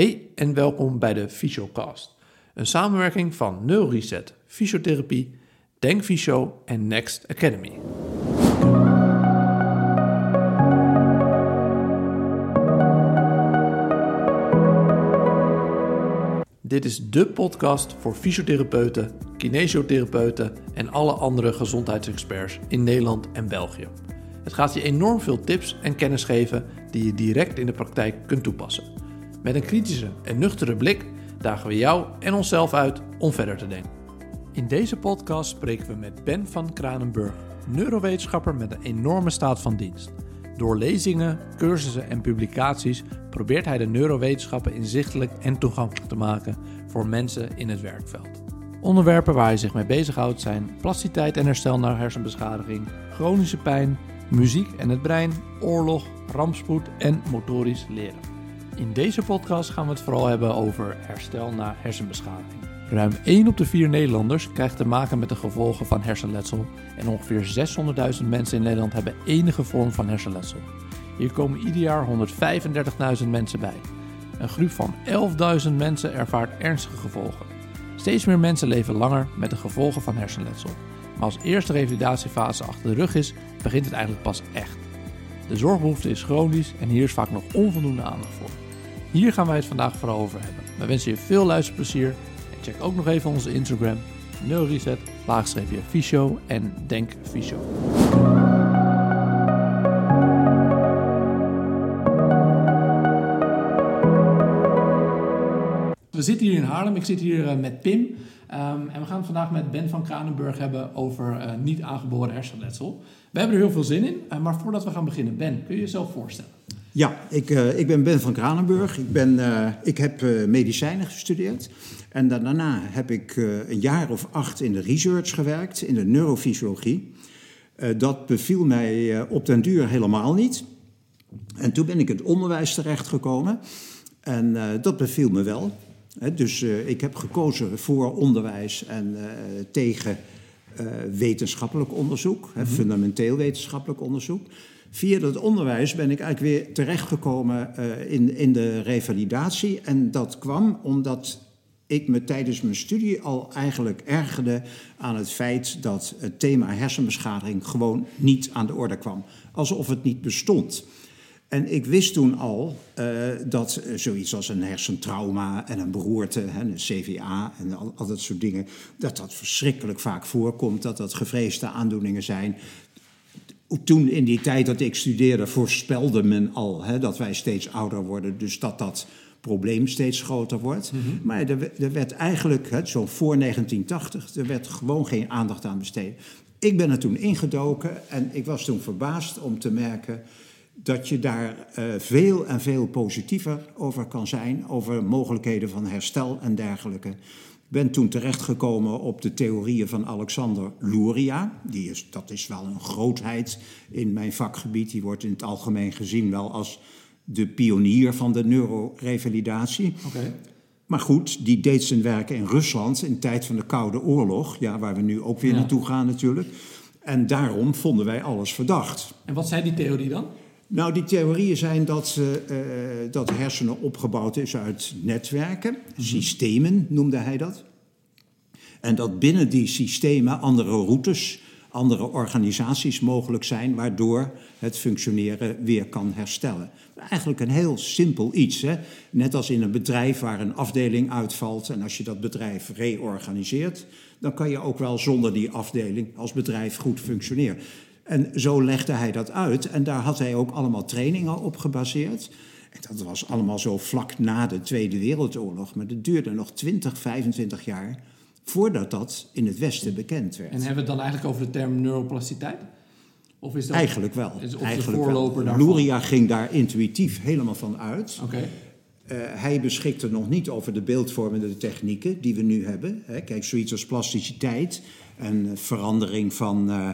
Hey en welkom bij de Fysiocast. Een samenwerking van NeuroReset, Fysiotherapie, Denk Fysio en Next Academy. Dit is de podcast voor fysiotherapeuten, kinesiotherapeuten en alle andere gezondheidsexperts in Nederland en België. Het gaat je enorm veel tips en kennis geven die je direct in de praktijk kunt toepassen. Met een kritische en nuchtere blik dagen we jou en onszelf uit om verder te denken. In deze podcast spreken we met Ben van Kranenburg, neurowetenschapper met een enorme staat van dienst. Door lezingen, cursussen en publicaties probeert hij de neurowetenschappen inzichtelijk en toegankelijk te maken voor mensen in het werkveld. Onderwerpen waar hij zich mee bezighoudt zijn plasticiteit en herstel na hersenbeschadiging, chronische pijn, muziek en het brein, oorlog, rampspoed en motorisch leren. In deze podcast gaan we het vooral hebben over herstel na hersenbeschadiging. Ruim 1 op de 4 Nederlanders krijgt te maken met de gevolgen van hersenletsel en ongeveer 600.000 mensen in Nederland hebben enige vorm van hersenletsel. Hier komen ieder jaar 135.000 mensen bij. Een groep van 11.000 mensen ervaart ernstige gevolgen. Steeds meer mensen leven langer met de gevolgen van hersenletsel. Maar als eerste revalidatiefase achter de rug is, begint het eigenlijk pas echt. De zorgbehoefte is chronisch en hier is vaak nog onvoldoende aandacht voor. Hier gaan wij het vandaag vooral over hebben. We wensen je veel luisterplezier en check ook nog even onze Instagram, NeuroReset, laagstreepje Fysio en Denk Fysio. We zitten hier in Haarlem. Ik zit hier uh, met Pim. Um, en we gaan het vandaag met Ben van Kranenburg hebben over uh, niet aangeboren hersenletsel. We hebben er heel veel zin in. Uh, maar voordat we gaan beginnen, Ben, kun je jezelf voorstellen? Ja, ik, ik ben Ben van Kranenburg. Ik, ben, ik heb medicijnen gestudeerd. En daarna heb ik een jaar of acht in de research gewerkt, in de neurofysiologie. dat beviel mij op den duur helemaal niet. En toen ben ik in het onderwijs terechtgekomen. En dat beviel me wel dus uh, ik heb gekozen voor onderwijs en uh, tegen uh, wetenschappelijk onderzoek, mm -hmm. fundamenteel wetenschappelijk onderzoek. Via dat onderwijs ben ik eigenlijk weer terechtgekomen in, in de revalidatie. En dat kwam omdat ik me tijdens mijn studie al eigenlijk ergerde aan het feit dat het thema hersenbeschadiging gewoon niet aan de orde kwam. Alsof het niet bestond. En ik wist toen al uh, dat zoiets als een hersentrauma en een beroerte, hè, een CVA en al, al, dat soort dingen, dat dat verschrikkelijk vaak voorkomt, dat dat gevreesde aandoeningen zijn. Toen in die tijd dat ik studeerde voorspelde men al hè, dat wij steeds ouder worden, dus dat dat probleem steeds groter wordt. Mm -hmm. Maar er, er, werd eigenlijk, hè, zo voor 1980, er werd gewoon geen aandacht aan besteed. Ik ben er toen ingedoken en ik was toen verbaasd om te merken dat je daar uh, veel en veel positiever over kan zijn, over mogelijkheden van herstel en dergelijke. Ik ben toen terechtgekomen op de theorieën van Alexander Luria. Die is, dat is wel een grootheid in mijn vakgebied. Die wordt in het algemeen gezien wel als de pionier van de neurorevalidatie. Okay. Maar goed, die deed zijn werk in Rusland in de tijd van de Koude Oorlog. Ja, waar we nu ook weer ja. naartoe gaan natuurlijk. En daarom vonden wij alles verdacht. En wat zei die theorie dan? Nou, die theorieën zijn dat, uh, dat hersenen opgebouwd is uit netwerken, systemen noemde hij dat. En dat binnen die systemen andere routes, andere organisaties mogelijk zijn, waardoor het functioneren weer kan herstellen. Eigenlijk een heel simpel iets. Hè? Net als in een bedrijf waar een afdeling uitvalt en als je dat bedrijf reorganiseert, dan kan je ook wel zonder die afdeling als bedrijf goed functioneren. En zo legde hij dat uit. En daar had hij ook allemaal trainingen op gebaseerd. En dat was allemaal zo vlak na de Tweede Wereldoorlog. Maar dat duurde nog 20, 25 jaar voordat dat in het Westen bekend werd. En hebben we het dan eigenlijk over de term neuroplasticiteit? Of is dat, eigenlijk wel. Is, of eigenlijk de voorloper wel. Luria ging daar intuïtief helemaal van uit. Okay. Uh, hij beschikte nog niet over de beeldvormende technieken die we nu hebben. Hè. Kijk, zoiets als plasticiteit en verandering van... Uh,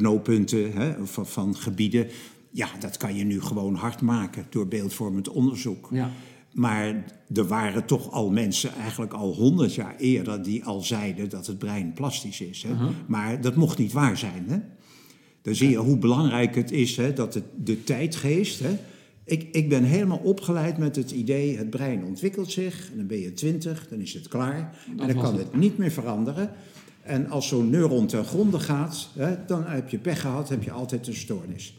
knooppunten hè, van, van, gebieden. Ja, dat kan je nu gewoon hard maken door beeldvormend onderzoek. Ja. Maar er waren toch al mensen, eigenlijk al honderd jaar eerder, die al zeiden dat het brein plastisch is. Hè? Uh -huh. Maar dat mocht niet waar zijn. Hè? Dan zie je hoe belangrijk het is hè, dat het, de tijdgeest hè, Ik, ik ben helemaal opgeleid met het idee, het brein ontwikkelt zich, en dan ben je twintig, dan is het klaar. en dan kan het niet meer veranderen. En als zo'n neuron ten gronde gaat, hè, dan heb je pech gehad, heb je altijd een stoornis.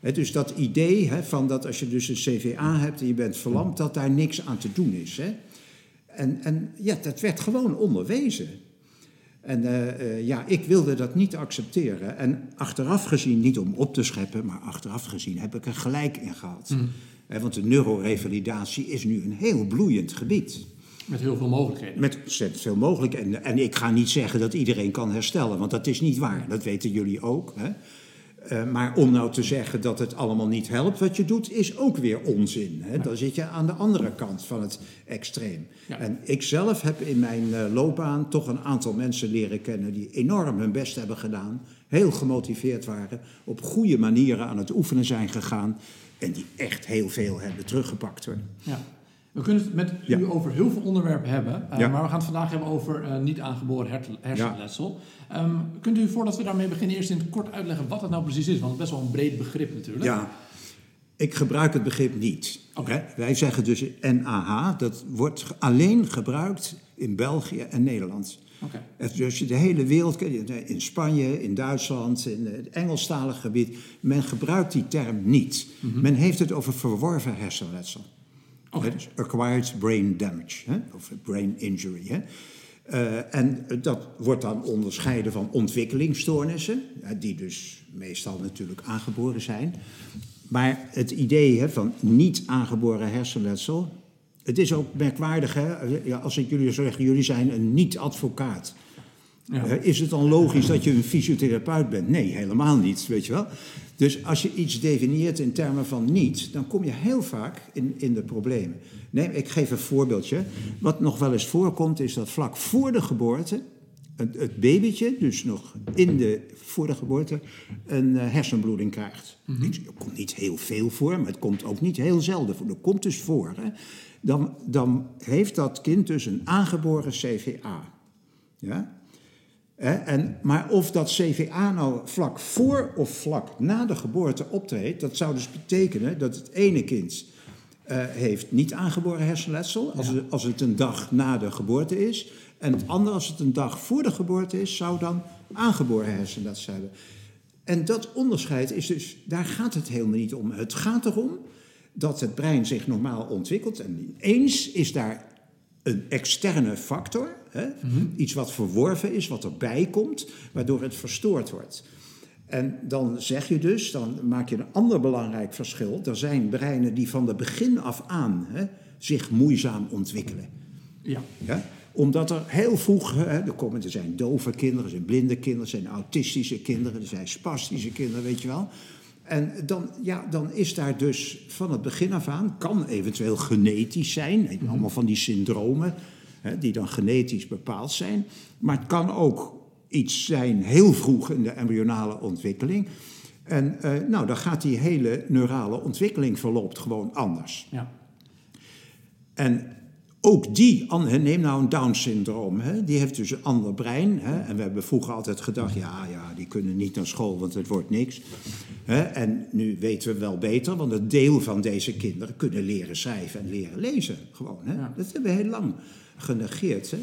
Hè, dus dat idee hè, van dat als je dus een CVA hebt en je bent verlamd, dat daar niks aan te doen is. Hè. En, en ja, dat werd gewoon onderwezen. En eh, eh, ja, ik wilde dat niet accepteren. En achteraf gezien, niet om op te scheppen, maar achteraf gezien heb ik er gelijk in gehad. Hè, want de neurorevalidatie is nu een heel bloeiend gebied. Met heel veel mogelijkheden. Met ontzettend veel mogelijk. En, en ik ga niet zeggen dat iedereen kan herstellen, want dat is niet waar. Dat weten jullie ook. Hè? Eh, maar om nou te zeggen dat het allemaal niet helpt wat je doet, is ook weer onzin. Hè? Dan zit je aan de andere kant van het extreem. Ja. En ik zelf heb in mijn eh, loopbaan toch een aantal mensen leren kennen die enorm hun best hebben gedaan, heel gemotiveerd waren, op goede manieren aan het oefenen zijn gegaan en die echt heel veel hebben teruggepakt. Hoor. Ja. We kunnen het met Ja. u over heel veel onderwerpen hebben, eh, Ja. maar we gaan het vandaag hebben over eh, niet aangeboren her- hersenletsel. Ehm, kunt u voordat we daarmee beginnen eerst in het kort uitleggen wat het nou precies is? Want het is best wel een breed begrip natuurlijk. Ja, ik gebruik het begrip niet. Wij zeggen dus NAH, dat wordt alleen gebruikt in België en Nederland. Oké. Het- Dus je de hele wereld, in Spanje, in Duitsland, in het Engelstalig gebied, men gebruikt die term niet. Men heeft het over verworven hersenletsel. Dus acquired brain damage, hè? of brain injury. Hè? Eh, en dat wordt dan onderscheiden van ontwikkelingsstoornissen, die dus meestal natuurlijk aangeboren zijn. Maar het idee hè, van niet aangeboren hersenletsel, het is ook merkwaardig, hè? Als ik jullie zeggen, jullie zijn een niet-advocaat. Ja. Eh, Is het dan logisch dat je een fysiotherapeut bent? Nee, helemaal niet, weet je wel. Dus als je iets definieert in termen van niet, dan kom je heel vaak in, in de problemen. Nee, ik geef een voorbeeldje. Wat nog wel eens voorkomt, is dat vlak voor de geboorte het, het babytje, dus nog in de, voor de geboorte, een eh, hersenbloeding krijgt. Zeg, Er komt niet heel veel voor, maar het komt ook niet heel zelden voor. Dat komt dus voor. Hè. Dan, dan heeft dat kind dus een aangeboren CVA. Ja? En, maar of dat CVA nou vlak voor of vlak na de geboorte optreedt, dat zou dus betekenen dat het ene kind eh, heeft niet aangeboren hersenletsel, als, het, als het een dag na de geboorte is. En het andere, als het een dag voor de geboorte is, zou dan aangeboren hersenletsel hebben. En dat onderscheid is dus, daar gaat het helemaal niet om. Het gaat erom dat het brein zich normaal ontwikkelt. En ineens is daar een externe factor, hè? iets wat verworven is, wat erbij komt, waardoor het verstoord wordt. En dan zeg je dus, dan maak je een ander belangrijk verschil. Er zijn breinen die van de begin af aan hè, zich moeizaam ontwikkelen. Ja. Ja? Omdat er heel vroeg, hè, er, komen, er zijn dove kinderen, er zijn blinde kinderen, er zijn autistische kinderen, er zijn spastische kinderen, weet je wel. En dan, ja, dan is daar dus van het begin af aan, kan eventueel genetisch zijn, hè, allemaal van die syndromen, hè, die dan genetisch bepaald zijn. Maar het kan ook iets zijn heel vroeg in de embryonale ontwikkeling. En eh, nou, dan gaat die hele neurale ontwikkeling verloopt gewoon anders. Ja. En ook die, neem nou een Down-syndroom, die heeft dus een ander brein. Hè, en we hebben vroeger altijd gedacht, ja, ja, die kunnen niet naar school, want het wordt niks. Hè, en nu weten we wel beter, want een deel van deze kinderen kunnen leren schrijven en leren lezen. Gewoon, hè. Ja. Dat hebben we heel lang genegeerd. Hè.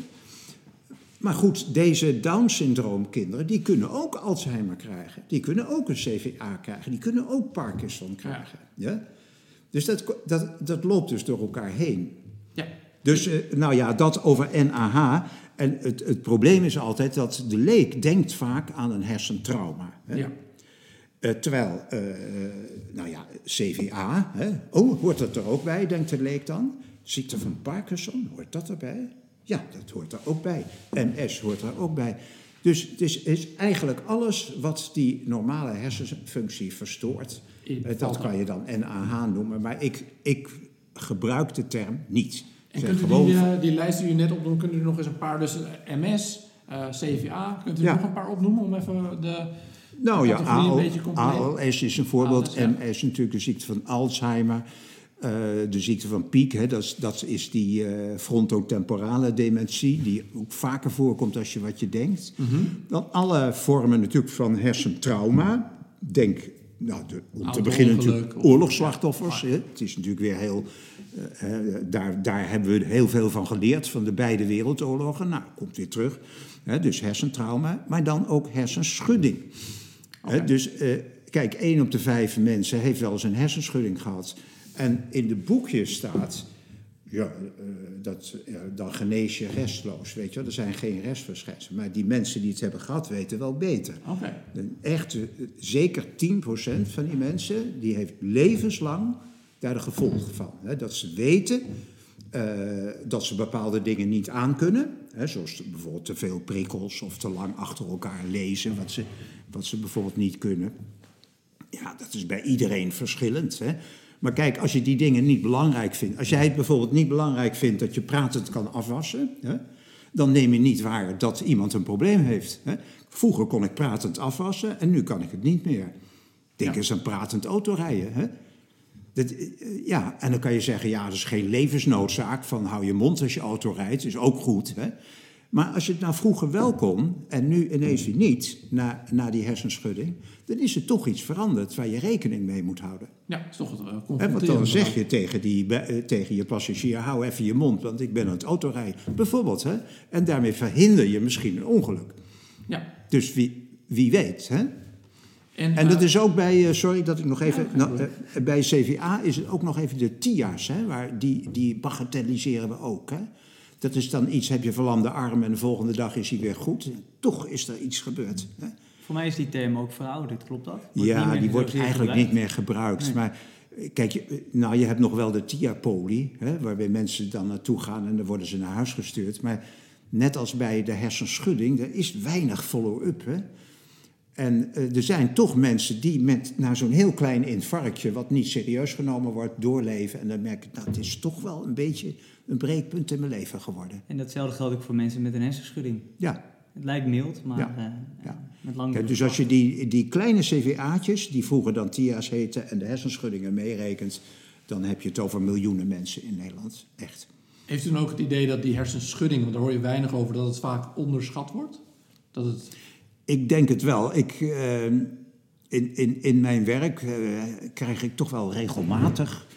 Maar goed, deze Down-syndroom kinderen, die kunnen ook Alzheimer krijgen. Die kunnen ook een CVA krijgen. Die kunnen ook Parkinson krijgen. Ja? Dus dat, dat, dat loopt dus door elkaar heen. Ja. Dus, eh, nou ja, dat over NAH. En het, het probleem is altijd dat de leek denkt vaak aan een hersentrauma. Hè? Ja. Eh, terwijl, eh, nou ja, CVA, hè? oh, hoort dat er ook bij, denkt de leek dan? Ziekte van Parkinson, hoort dat erbij? Ja, dat hoort er ook bij. MS hoort er ook bij. Dus het is, is eigenlijk alles wat die normale hersenfunctie verstoort. Eh, dat kan je dan NAH noemen, maar ik, ik gebruik de term niet. En kunt u die, eh, die lijst die u net opnoemt, kunt u nog eens een paar, dus eh, MS, CVA, kunt u Ja. nog een paar opnoemen om even de Nou ja, AL? ALS is een voorbeeld. ALS, ja. MS is natuurlijk de ziekte van Alzheimer. Eh, de ziekte van Piek, hè, dat, is, dat is die eh, frontotemporale dementie... die ook vaker voorkomt als je wat je denkt. Mhm. Dan alle vormen natuurlijk van hersentrauma. Denk nou, de, om te beginnen natuurlijk of- oorlogsslachtoffers. Hè. Het is natuurlijk weer heel... eh, hè, daar, daar hebben we heel veel van geleerd, van de beide wereldoorlogen. Nou, komt weer terug. Hè, dus hersentrauma, maar dan ook hersenschudding. Hè, dus kijk, één op de vijf mensen heeft wel eens een hersenschudding gehad. En in de boekjes staat... Ja, eh, dat, dan genees je restloos, weet je wel. Er zijn geen restverschijnselen. Maar die mensen die het hebben gehad, weten wel beter. Echte, eh, zeker 10% van die mensen, die heeft levenslang daar de gevolgen van. Hè? Dat ze weten eh, dat ze bepaalde dingen niet aankunnen. Hè? Zoals bijvoorbeeld te veel prikkels of te lang achter elkaar lezen, wat ze, wat ze bijvoorbeeld niet kunnen. Ja, dat is bij iedereen verschillend. Hè? Maar kijk, als je die dingen niet belangrijk vindt. Als jij het bijvoorbeeld niet belangrijk vindt dat je pratend kan afwassen. Hè? Dan neem je niet waar dat iemand een probleem heeft. Hè? Vroeger kon ik pratend afwassen en nu kan ik het niet meer. Denk Ja. eens aan pratend autorijden. Hè? Dat, eh, ja, en dan kan je zeggen, ja, dat is geen levensnoodzaak van hou je mond als je auto rijdt, is ook goed. Hè? Maar als je het nou vroeger wel kon en nu ineens weer niet, na, na die hersenschudding, dan is er toch iets veranderd waar je rekening mee moet houden. Ja, is toch het uh, Hè, want dan zeg je tegen, die, eh, tegen je passagier, hou even je mond, want ik ben aan het autorijden. Bijvoorbeeld, hè? En daarmee verhinder je misschien een ongeluk. Ja. Dus wie, wie weet, hè? En, En dat eh, is ook bij, eh, sorry dat ik nog even, Ja, nou, eh, bij CVA is het ook nog even de TIA's, hè, waar die, die bagatelliseren we ook. Hè. Dat is dan iets, heb je verlamde arm en de volgende dag is hij weer goed. Toch is er iets gebeurd. Hè. Voor mij is die term ook verouderd, klopt dat? Wordt Ja, die wordt eigenlijk gebruikt. niet meer gebruikt. Nee. Maar kijk, je, nou, je hebt nog wel de TIA-poli, waarbij mensen dan naartoe gaan en dan worden ze naar huis gestuurd. Maar net als bij de hersenschudding, er is weinig follow-up. En eh, er zijn toch mensen die met na zo'n heel klein infarctje, wat niet serieus genomen wordt, doorleven. En dan merk ik, nou, het is toch wel een beetje een breekpunt in mijn leven geworden. En datzelfde geldt ook voor mensen met een hersenschudding. Ja, Het lijkt mild, maar Ja, eh, ja. met lang Kijk, dus als je die, die kleine CVA'tjes, die vroeger dan TIA's heten, en de hersenschuddingen meerekent, dan heb je het over miljoenen mensen in Nederland. Echt. Heeft u dan ook het idee dat die hersenschudding, want daar hoor je weinig over, dat het vaak onderschat wordt? Dat het... Ik denk het wel. Ik, eh, in, in, in mijn werk eh, krijg ik toch wel regelmatig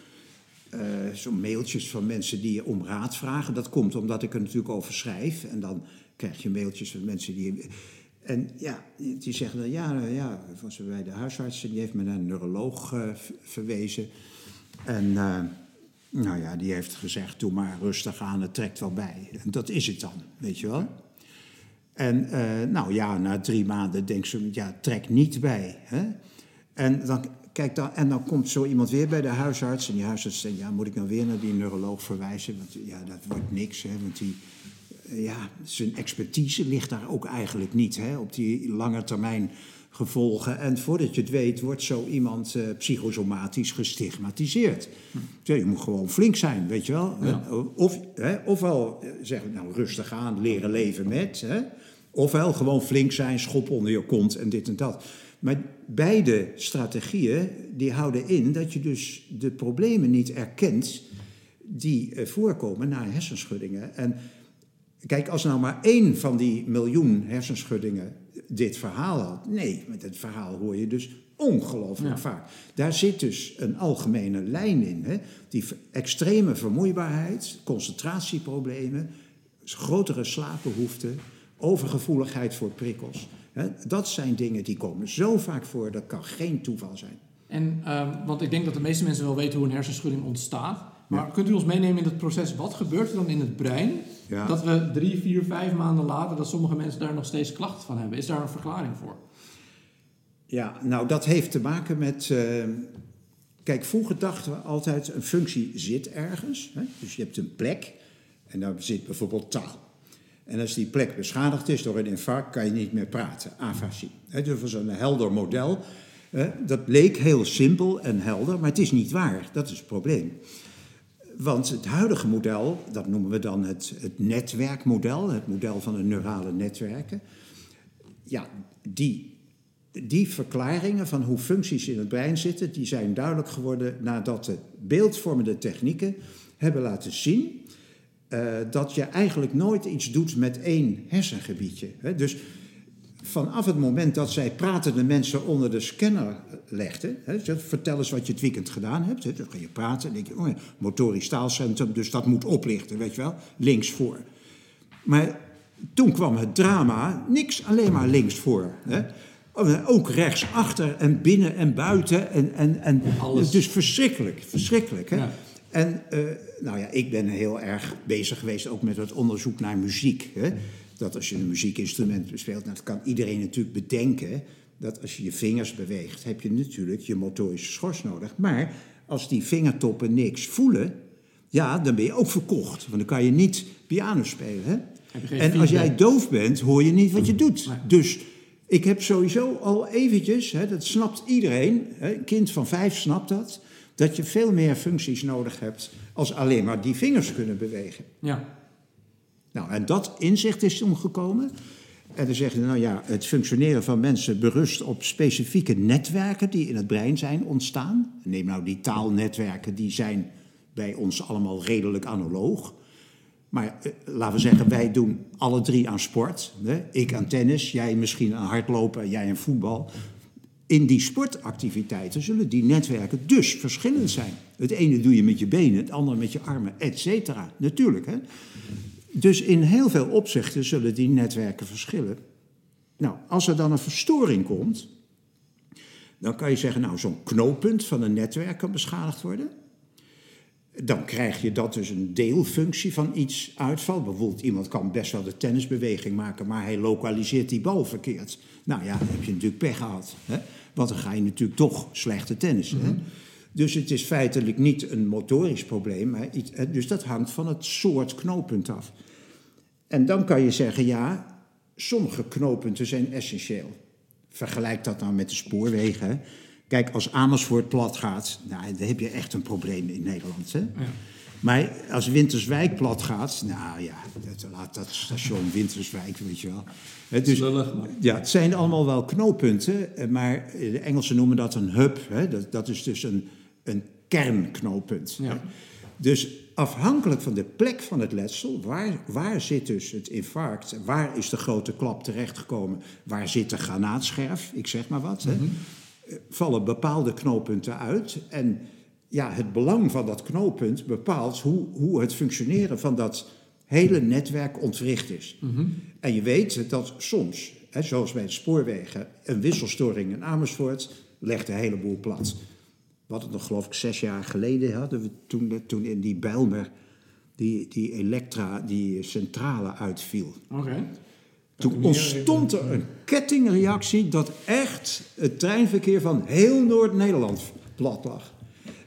eh, zo'n mailtjes van mensen die om raad vragen. Dat komt omdat ik er natuurlijk over schrijf. En dan krijg je mailtjes van mensen die. En ja, die zeggen dan, ja, nou ja, was bij de huisarts en die heeft me naar een neuroloog eh, verwezen. En eh, nou ja, die heeft gezegd, doe maar rustig aan, het trekt wel bij. En dat is het dan, weet je wel. En nou ja, na drie maanden denkt ze, ja, trek niet bij. Hè? En, dan, kijk dan, en dan komt zo iemand weer bij de huisarts. En die huisarts zegt, ja, moet ik nou weer naar die neuroloog verwijzen? Want ja, dat wordt niks, hè. Want die, eh, ja, zijn expertise ligt daar ook eigenlijk niet, hè. Op die lange termijn gevolgen. En voordat je het weet, wordt zo iemand eh, psychosomatisch gestigmatiseerd. Ja, je moet gewoon flink zijn, weet je wel. Ja. Of, hè, ofwel eh, zeggen, nou rustig aan, leren leven met. Hè? Ofwel gewoon flink zijn, schop onder je kont en dit en dat. Maar beide strategieën die houden in dat je dus de problemen niet erkent die eh, voorkomen na hersenschuddingen. En kijk, als nou maar één van die miljoen hersenschuddingen dit verhaal had. Nee, met het verhaal hoor je dus ongelooflijk Ja. vaak. Daar zit dus een algemene lijn in. Hè? Die extreme vermoeibaarheid, concentratieproblemen, grotere slaapbehoeften, overgevoeligheid voor prikkels. Dat zijn dingen die komen zo vaak voor, dat kan geen toeval zijn. En, ehm, want ik denk dat de meeste mensen wel weten hoe een hersenschudding ontstaat. Maar kunt u ons meenemen in het proces? Wat gebeurt er dan in het brein? Ja. Dat we drie, vier, vijf maanden later, dat sommige mensen daar nog steeds klachten van hebben. Is daar een verklaring voor? Ja, nou dat heeft te maken met. eh, kijk, vroeger dachten we altijd: een functie zit ergens. Hè? Dus je hebt een plek en daar zit bijvoorbeeld taal. En als die plek beschadigd is door een infarct, kan je niet meer praten. Afasie. Dus een helder model. Dat leek heel simpel en helder, maar het is niet waar. Dat is het probleem. Want het huidige model, dat noemen we dan het, het netwerkmodel, het model van de neurale netwerken. Ja, die die verklaringen van hoe functies in het brein zitten, die zijn duidelijk geworden nadat de beeldvormende technieken hebben laten zien eh, dat je eigenlijk nooit iets doet met één hersengebiedje. Hè? Dus vanaf het moment dat zij pratende mensen onder de scanner legden. Hè, ze- vertel eens wat je het weekend gedaan hebt. Hè, dan ga je praten en denk je, oh ja, motorisch taalcentrum, dus dat moet oplichten, weet je wel, links voor. Maar toen kwam het drama, niks alleen maar links voor. Hè. Ook rechts achter en binnen en buiten. En, en, en, Alles. Dus verschrikkelijk, verschrikkelijk. Hè? Ja. En eh, nou ja, ik ben heel erg bezig geweest ook met het onderzoek naar muziek. Hè? Dat als je een muziekinstrument bespeelt, nou, dat kan iedereen natuurlijk bedenken. Dat als je je vingers beweegt, heb je natuurlijk je motorische schors nodig. Maar als die vingertoppen niks voelen, ja, dan ben je ook verkocht. Want dan kan je niet piano spelen. Hè? En als jij doof bent, hoor je niet wat je doet. Dus ik heb sowieso al eventjes, hè, dat snapt iedereen, hè, een kind van vijf snapt dat, dat je veel meer functies nodig hebt als alleen maar die vingers kunnen bewegen. Ja. Nou, en dat inzicht is toen gekomen. En dan zeggen ze, nou ja, het functioneren van mensen berust op specifieke netwerken die in het brein zijn ontstaan. Neem nou die taalnetwerken, die zijn bij ons allemaal redelijk analoog. Maar eh, laten we zeggen, wij doen alle drie aan sport. Hè? Ik aan tennis, jij misschien aan hardlopen, jij aan voetbal. In die sportactiviteiten zullen die netwerken dus verschillend zijn. Het ene doe je met je benen, het andere met je armen, et cetera. Natuurlijk, hè. Dus in heel veel opzichten zullen die netwerken verschillen. Nou, als er dan een verstoring komt, dan kan je zeggen, nou, zo'n knooppunt van een netwerk kan beschadigd worden. Dan krijg je dat dus een deelfunctie van iets uitvalt. Bijvoorbeeld, iemand kan best wel de tennisbeweging maken, maar hij lokaliseert die bal verkeerd. Nou ja, dan heb je natuurlijk pech gehad. Hè? Want dan ga je natuurlijk toch slechte tennissen. Hè? Dus het is feitelijk niet een motorisch probleem. Maar iets, dus dat hangt van het soort knooppunt af. En dan kan je zeggen, ja, sommige knooppunten zijn essentieel. Vergelijk dat nou met de spoorwegen. Kijk, als Amersfoort plat gaat, nou, dan heb je echt een probleem in Nederland. Hè? Maar als Winterswijk plat gaat, nou ja, dat, laat dat station Winterswijk, weet je wel. Hè, dus, ja, het zijn allemaal wel knooppunten, eh, maar de Engelsen noemen dat een hub. Hè? Dat, dat is dus een, een kernknooppunt. Ja. Dus afhankelijk van de plek van het letsel, waar, waar zit dus het infarct, waar is de grote klap terechtgekomen, waar zit de granaatscherf, ik zeg maar wat, hè, eh, vallen bepaalde knooppunten uit. En ja, het belang van dat knooppunt bepaalt hoe, hoe het functioneren van dat hele netwerk ontwricht is. En je weet dat soms, hè, zoals bij de spoorwegen, een wisselstoring in Amersfoort legt een heleboel plat. Wat het nog geloof ik zes jaar geleden hadden we toen, toen in die Bijlmer die, die elektra, die centrale uitviel. Oké. Toen ontstond er een kettingreactie dat echt het treinverkeer van heel Noord-Nederland plat lag.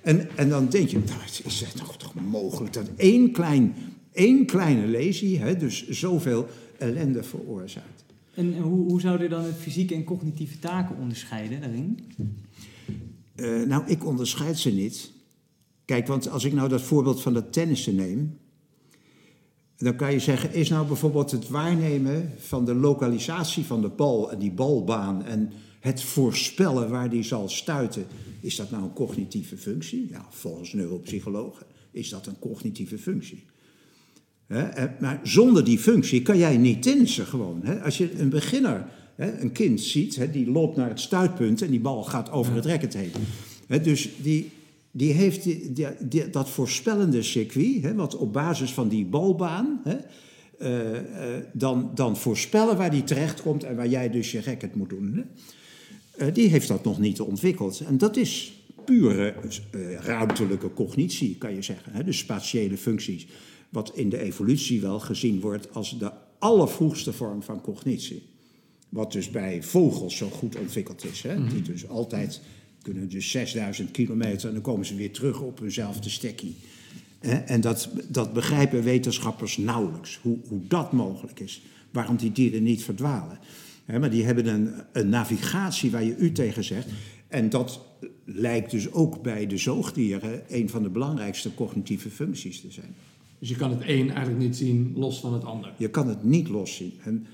En, en dan denk je, nou, is het toch, toch mogelijk dat één, klein, één kleine lesie hè, dus zoveel ellende veroorzaakt? En en hoe, hoe zou je dan het fysieke en cognitieve taken onderscheiden daarin? Eh, nou, ik onderscheid ze niet. Kijk, want als ik nou dat voorbeeld van dat tennissen neem, dan kan je zeggen, is nou bijvoorbeeld het waarnemen van de lokalisatie van de bal en die balbaan en het voorspellen waar die zal stuiten, is dat nou een cognitieve functie? Ja, volgens neuropsychologen is dat een cognitieve functie. En- maar zonder die functie kan jij niet tennissen gewoon. Als je een beginner, een kind ziet, die loopt naar het stuitpunt en die bal gaat over het racket heen. Dus die, die heeft die, die- die- dat voorspellende circuit, hè, wat op basis van die balbaan, hè, eh, eh, dan, dan voorspellen waar die terechtkomt en waar jij dus je racket moet doen. Hè? Eh, die heeft dat nog niet ontwikkeld. En dat is pure ruimtelijke cognitie, kan je zeggen. Hè? Dus spatiële functies. Wat in de evolutie wel gezien wordt als de allervroegste vorm van cognitie. Wat dus bij vogels zo goed ontwikkeld is. Hè? Die dus altijd kunnen dus 6000 kilometer en dan komen ze weer terug op hunzelfde stekkie. En dat, dat begrijpen wetenschappers nauwelijks, hoe, hoe dat mogelijk is. Waarom die dieren niet verdwalen. Maar die hebben een, een navigatie waar je u tegen zegt. En dat lijkt dus ook bij de zoogdieren een van de belangrijkste cognitieve functies te zijn. Dus je kan het een eigenlijk niet zien los van het ander. Je kan het niet loszien. En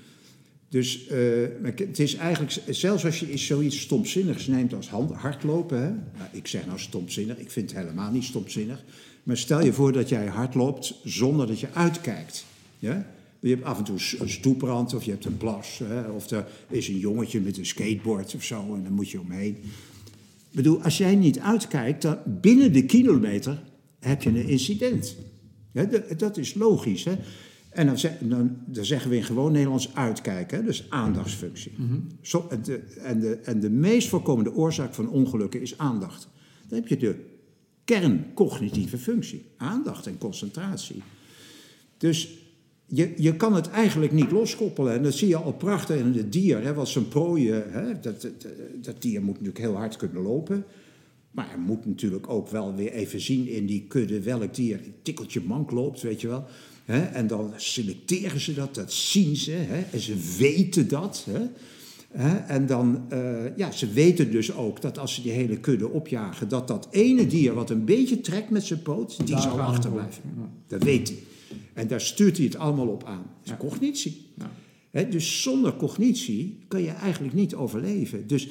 dus eh, het is eigenlijk, zelfs als je zoiets stomzinnigs neemt als hardlopen. Hè? Nou, ik zeg nou stomzinnig, ik vind het helemaal niet stomzinnig. Maar stel je voor dat jij hardloopt zonder dat je uitkijkt. Ja? Je hebt af en toe een stoeprand of je hebt een plas. Hè, of er is een jongetje met een skateboard of zo en dan moet je omheen. Ik bedoel, als jij niet uitkijkt, dan binnen de kilometer heb je een incident. dat is logisch. Hè? En dan, dan, dan, zeggen we in gewoon Nederlands uitkijken, dus aandachtsfunctie. Mhm. Zo, en, de, en, de, en de meest voorkomende oorzaak van ongelukken is aandacht. Dan heb je de kerncognitieve functie, aandacht en concentratie. Dus je, je kan het eigenlijk niet loskoppelen. En dat zie je al prachtig in het dier, hè, wat zijn prooien. Hè, dat, dat, dat dier moet natuurlijk heel hard kunnen lopen. Maar hij moet natuurlijk ook wel weer even zien in die kudde welk dier een tikkeltje mank loopt, weet je wel. En dan selecteren ze dat, dat zien ze. En ze weten dat. En dan, uh, ja, ze weten dus ook dat als ze die hele kudde opjagen, dat dat ene dier wat een beetje trekt met zijn poot, die zal achterblijven. Dat weet hij. En daar stuurt hij het allemaal op aan. Dat is cognitie. Ja. dus zonder cognitie kan je eigenlijk niet overleven. Dus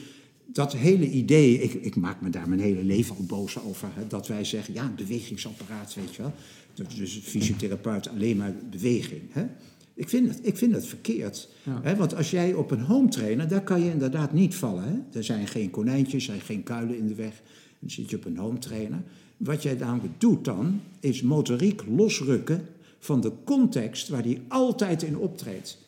dat hele idee, ik, ik, maak me daar mijn hele leven al boos over, dat wij zeggen, ja, bewegingsapparaat, weet je wel. Dus, dus fysiotherapeut alleen maar beweging. Hè? Ik, vind het, ik vind het verkeerd. Hè? Want als jij op een home trainer, daar kan je inderdaad niet vallen. Hè? Er zijn geen konijntjes, er zijn geen kuilen in de weg. Dan zit je op een home trainer. Wat jij namelijk doet dan, is motoriek losrukken van de context waar die altijd in optreedt.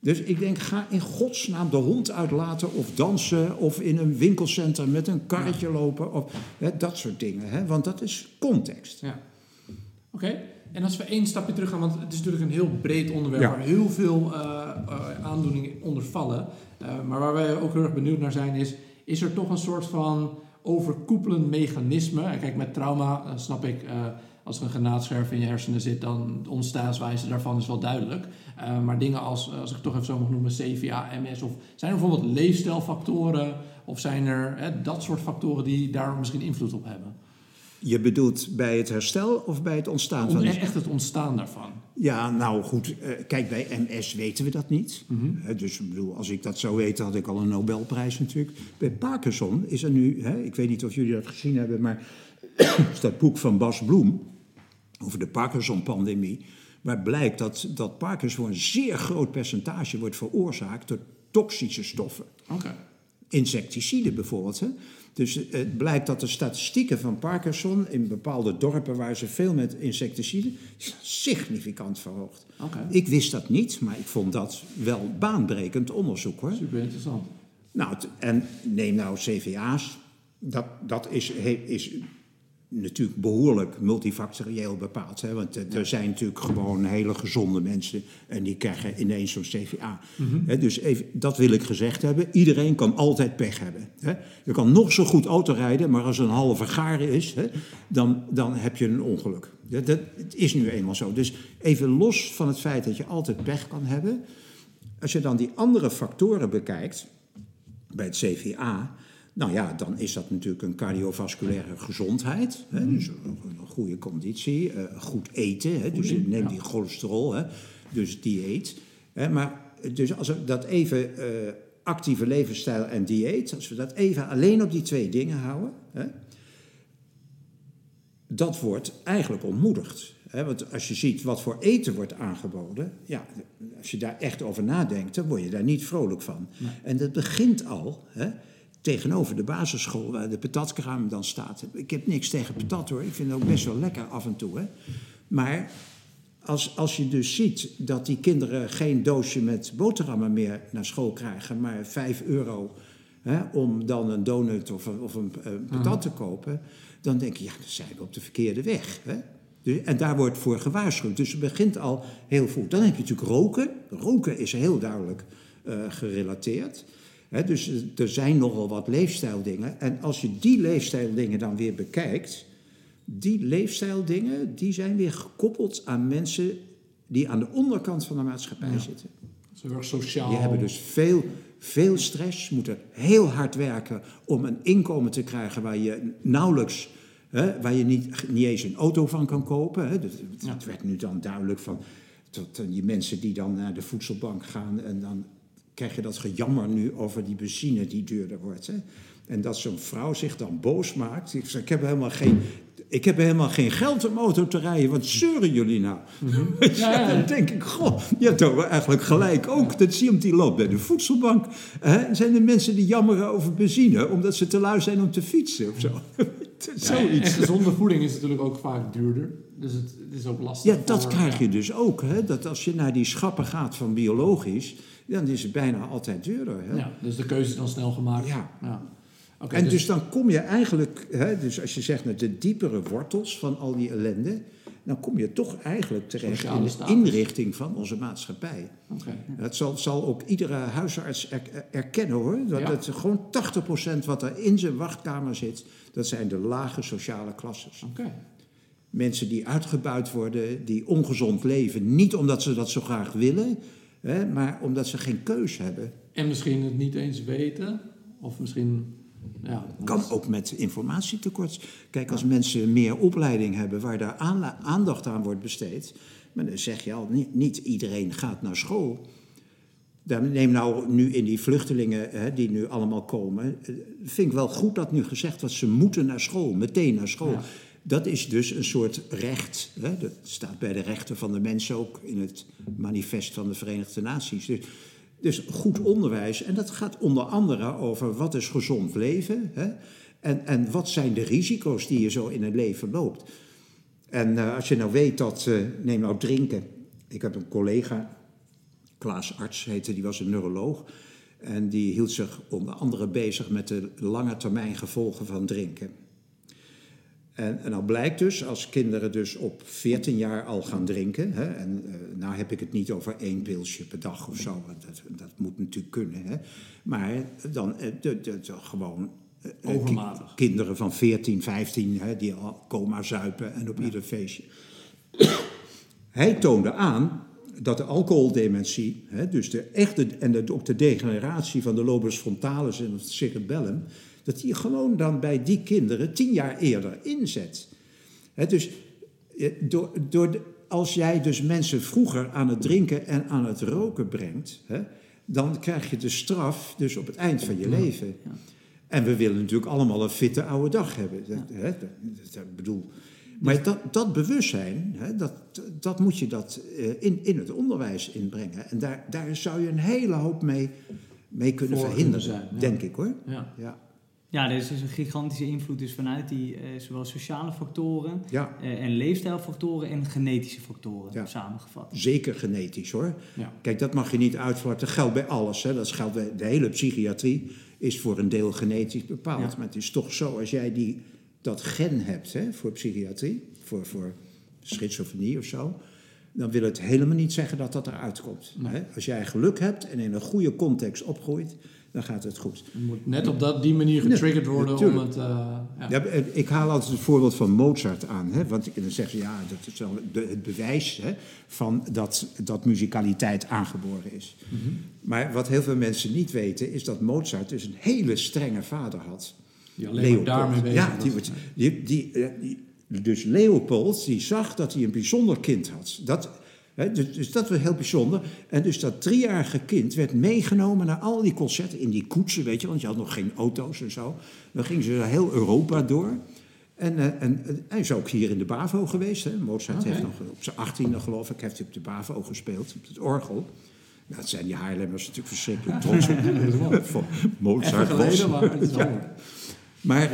Dus ik denk, ga in godsnaam de hond uitlaten of dansen of in een winkelcentrum met een karretje lopen of hè, dat soort dingen. Hè? Want dat is context. Ja. Oké, en als we één stapje terug gaan, want het is natuurlijk een heel breed onderwerp waar heel veel uh, uh, aandoeningen onder vallen. Uh, maar waar wij ook heel erg benieuwd naar zijn, is: is er toch een soort van overkoepelend mechanisme? Kijk, met trauma snap ik als er een granaatscherf in je hersenen zit, dan de ontstaanswijze daarvan is wel duidelijk. Uh, maar dingen als, als ik het toch even zo mag noemen, CVA, MS, of zijn er bijvoorbeeld leefstijlfactoren, of zijn er hè, dat soort factoren die daar misschien invloed op hebben? Je bedoelt bij het herstel of bij het ontstaan van... Echt het ontstaan daarvan. Ja, nou goed. Uh, kijk, bij MS weten we dat niet. Mm -hmm. dus ik bedoel, als ik dat zou weten, had ik al een Nobelprijs natuurlijk. Bij Parkinson is er nu... Hè, ik weet niet of jullie dat gezien hebben, maar... is dat boek van Bas Bloem over de Parkinson-pandemie. Waar blijkt dat, dat Parkinson voor een zeer groot percentage wordt veroorzaakt door toxische stoffen. Okay. Insecticiden bijvoorbeeld. Hè? Dus het blijkt dat de statistieken van Parkinson in bepaalde dorpen waar ze veel met insecticiden significant verhoogd. Okay. Ik wist dat niet, maar ik vond dat wel baanbrekend onderzoek hoor. Super interessant. Nou, en neem nou CVA's. Dat, dat is, is natuurlijk behoorlijk multifactorieel bepaald. Hè? Want er zijn natuurlijk gewoon hele gezonde mensen en die krijgen ineens zo'n CVA. Mhm. dus even, dat wil ik gezegd hebben. Iedereen kan altijd pech hebben. Hè? Je kan nog zo goed autorijden, maar als een halve garen is, hè, dan, dan heb je een ongeluk. Dat, dat het is nu eenmaal zo. Dus even los van het feit dat je altijd pech kan hebben. Als je dan die andere factoren bekijkt bij het CVA nou ja, dan is dat natuurlijk een cardiovasculaire gezondheid. Hè, dus een, goede conditie, uh, goed eten. Hè, dus neem die cholesterol, hè, dus dieet. Hè, maar dus als we dat even uh, actieve levensstijl en dieet, als we dat even alleen op die twee dingen houden, hè, dat wordt eigenlijk ontmoedigd. Hè, want als je ziet wat voor eten wordt aangeboden, ja, als je daar echt over nadenkt, dan word je daar niet vrolijk van. En dat begint al. Hè, tegenover de basisschool waar de patatkraam dan staat. Ik heb niks tegen patat hoor, ik vind het ook best wel lekker af en toe. Hè. Maar als, als je dus ziet dat die kinderen geen doosje met boterhammen meer naar school krijgen, maar 5 euro hè, om dan een donut of een, of een, patat te kopen, dan denk je, ja, dan zijn we op de verkeerde weg. Hè. Dus, en daar wordt voor gewaarschuwd. Dus het begint al heel vroeg. Dan heb je natuurlijk roken. Roken is heel duidelijk uh, gerelateerd dus er zijn nogal wat leefstijldingen. En als je die leefstijldingen dan weer bekijkt, die leefstijldingen die zijn weer gekoppeld aan mensen die aan de onderkant van de maatschappij zitten. Zo erg sociaal. Die hebben dus veel, veel stress, moeten heel hard werken om een inkomen te krijgen waar je nauwelijks, waar je niet, niet eens een auto van kan kopen. Het werd nu dan duidelijk van tot die mensen die dan naar de voedselbank gaan en dan krijg je dat gejammer nu over die benzine die duurder wordt. Hè? En dat zo'n vrouw zich dan boos maakt. Ik zeg, ik heb helemaal geen, ik heb helemaal geen geld om auto te rijden. Wat zeuren jullie nou? ja, dan denk ik, goh, je hebt toch eigenlijk gelijk ook. Dat zie je om die loopt bij de voedselbank. Hè? Zijn er mensen die jammeren over benzine... omdat ze te lui zijn om te fietsen of zo? en gezonde voeding is natuurlijk ook vaak duurder. Dus het, het is ook lastig. Ja, dat krijg je dus ook. Hè? Dat als je naar die schappen gaat van biologisch... dan is het bijna altijd duurder. Hè? Ja, dus de keuze is dan snel gemaakt. Ja. ja. en dus, dus, dan kom je eigenlijk, hè, dus als je zegt naar de diepere wortels van al die ellende, dan kom je toch eigenlijk terecht in de inrichting van onze maatschappij. Okay. Dat zal, zal, ook iedere huisarts erkennen hoor. Dat ja. het gewoon 80% wat er in zijn wachtkamer zit, dat zijn de lage sociale klasses. Okay. Mensen die uitgebuit worden, die ongezond leven. Niet omdat ze dat zo graag willen, hè, maar omdat ze geen keus hebben. En misschien het niet eens weten, of misschien ja, kan ook met informatietekort. Kijk, als mensen meer opleiding hebben waar daar aandacht aan wordt besteed, maar dan zeg je al, niet, niet iedereen gaat naar school. Dan neem nou nu in die vluchtelingen hè, die nu allemaal komen, eh, vind ik wel goed dat nu gezegd wordt, ze moeten naar school, meteen naar school. Dat is dus een soort recht. Hè? Dat staat bij de rechten van de mens ook in het manifest van de Verenigde Naties. Dus dus goed onderwijs, en dat gaat onder andere over wat is gezond leven hè? En, en wat zijn de risico's die je zo in het leven loopt. En uh, als je nou weet dat, uh, neem nou drinken. Ik heb een collega, Klaas Arts heette, die was een neuroloog. En die hield zich onder andere bezig met de lange termijn gevolgen van drinken. En, en nou blijkt dus, als kinderen dus op 14 jaar al gaan drinken, hè, en uh, nou heb ik het niet over één pilsje per dag of zo, dat, dat moet natuurlijk kunnen, hè, maar dan uh, de, de, de, gewoon uh, Overmatig. kinderen van 14, 15, hè, die al coma zuipen en op ieder feestje. Hij toonde aan dat de alcoholdementie, hè, dus de echte, en de, ook de degeneratie van de lobus frontalis en het cerebellum, dat die gewoon dan bij die kinderen tien jaar eerder inzet. dus eh, door, door als jij dus mensen vroeger aan het drinken en aan het roken brengt, dan krijg je de straf dus op het eind van je leven. En we willen natuurlijk allemaal een fitte oude dag hebben. Dat, dat, bedoel, maar dat, dat bewustzijn, dat, dat moet je dat eh, in, in het onderwijs inbrengen. En daar, daar zou je een hele hoop mee, mee kunnen verhinderen, zijn, denk ik hoor. Ja. ja. Ja, er is dus een gigantische invloed dus vanuit die uh, zowel sociale factoren ja. uh, en leefstijlfactoren en genetische factoren ja. samengevat. Zeker genetisch hoor. Ja. Kijk, dat mag je niet uitvlakken. Dat geldt bij alles. Hè. Dat geldt bij de hele psychiatrie is voor een deel genetisch bepaald. Maar het is toch zo, als jij die, dat gen hebt hè, voor psychiatrie, voor, voor schizofrenie of zo, dan wil het helemaal niet zeggen dat dat eruit komt. Hè. Als jij geluk hebt en in een goede context opgroeit dan gaat het goed. Het moet net op dat, die manier getriggerd worden om het... Uh, ja. ja. ik haal altijd het voorbeeld van Mozart aan. Hè, want dan zeggen ze, ja, dat is wel het bewijs hè, van dat, dat muzikaliteit aangeboren is. Mhm. Maar wat heel veel mensen niet weten, is dat Mozart dus een hele strenge vader had. Die alleen daarmee bezig ja, die, die, die, eh, die, dus Leopold, die zag dat hij een bijzonder kind had. Dat dus, dus, dat was heel bijzonder. En dus dat driejarige kind werd meegenomen naar al die concerten in die koetsen, weet je, want je had nog geen auto's en zo. Dan gingen ze heel Europa door. En, uh, en hij is ook hier in de BAVO geweest. Hè. Mozart heeft nog op zijn achttiende, geloof ik, heeft hij op de BAVO gespeeld, op het orgel. Nou, dat zijn die Haarlemmers natuurlijk verschrikkelijk trots op. Mozart was. Maar, maar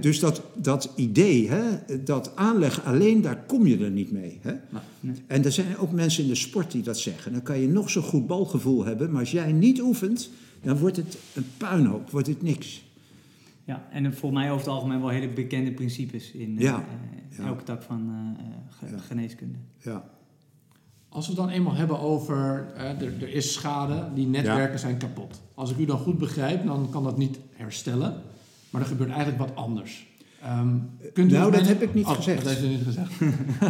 dus dat, dat idee, hè, dat aanleg alleen, daar kom je er niet mee. Hè? En er zijn ook mensen in de sport die dat zeggen. Dan kan je nog zo goed balgevoel hebben, maar als jij niet oefent, dan wordt het een puinhoop, wordt het niks. Ja, en voor mij over het algemeen wel hele bekende principes in uh, elke tak van uh, geneeskunde. Ja. Als we het dan eenmaal hebben over, er, er, is schade, die netwerken zijn kapot. Als ik u dan goed begrijp, dan kan dat niet herstellen. Maar er gebeurt eigenlijk wat anders. Um, kunt u nou, dat heb ik niet oh, gezegd. Dat heeft u niet gezegd.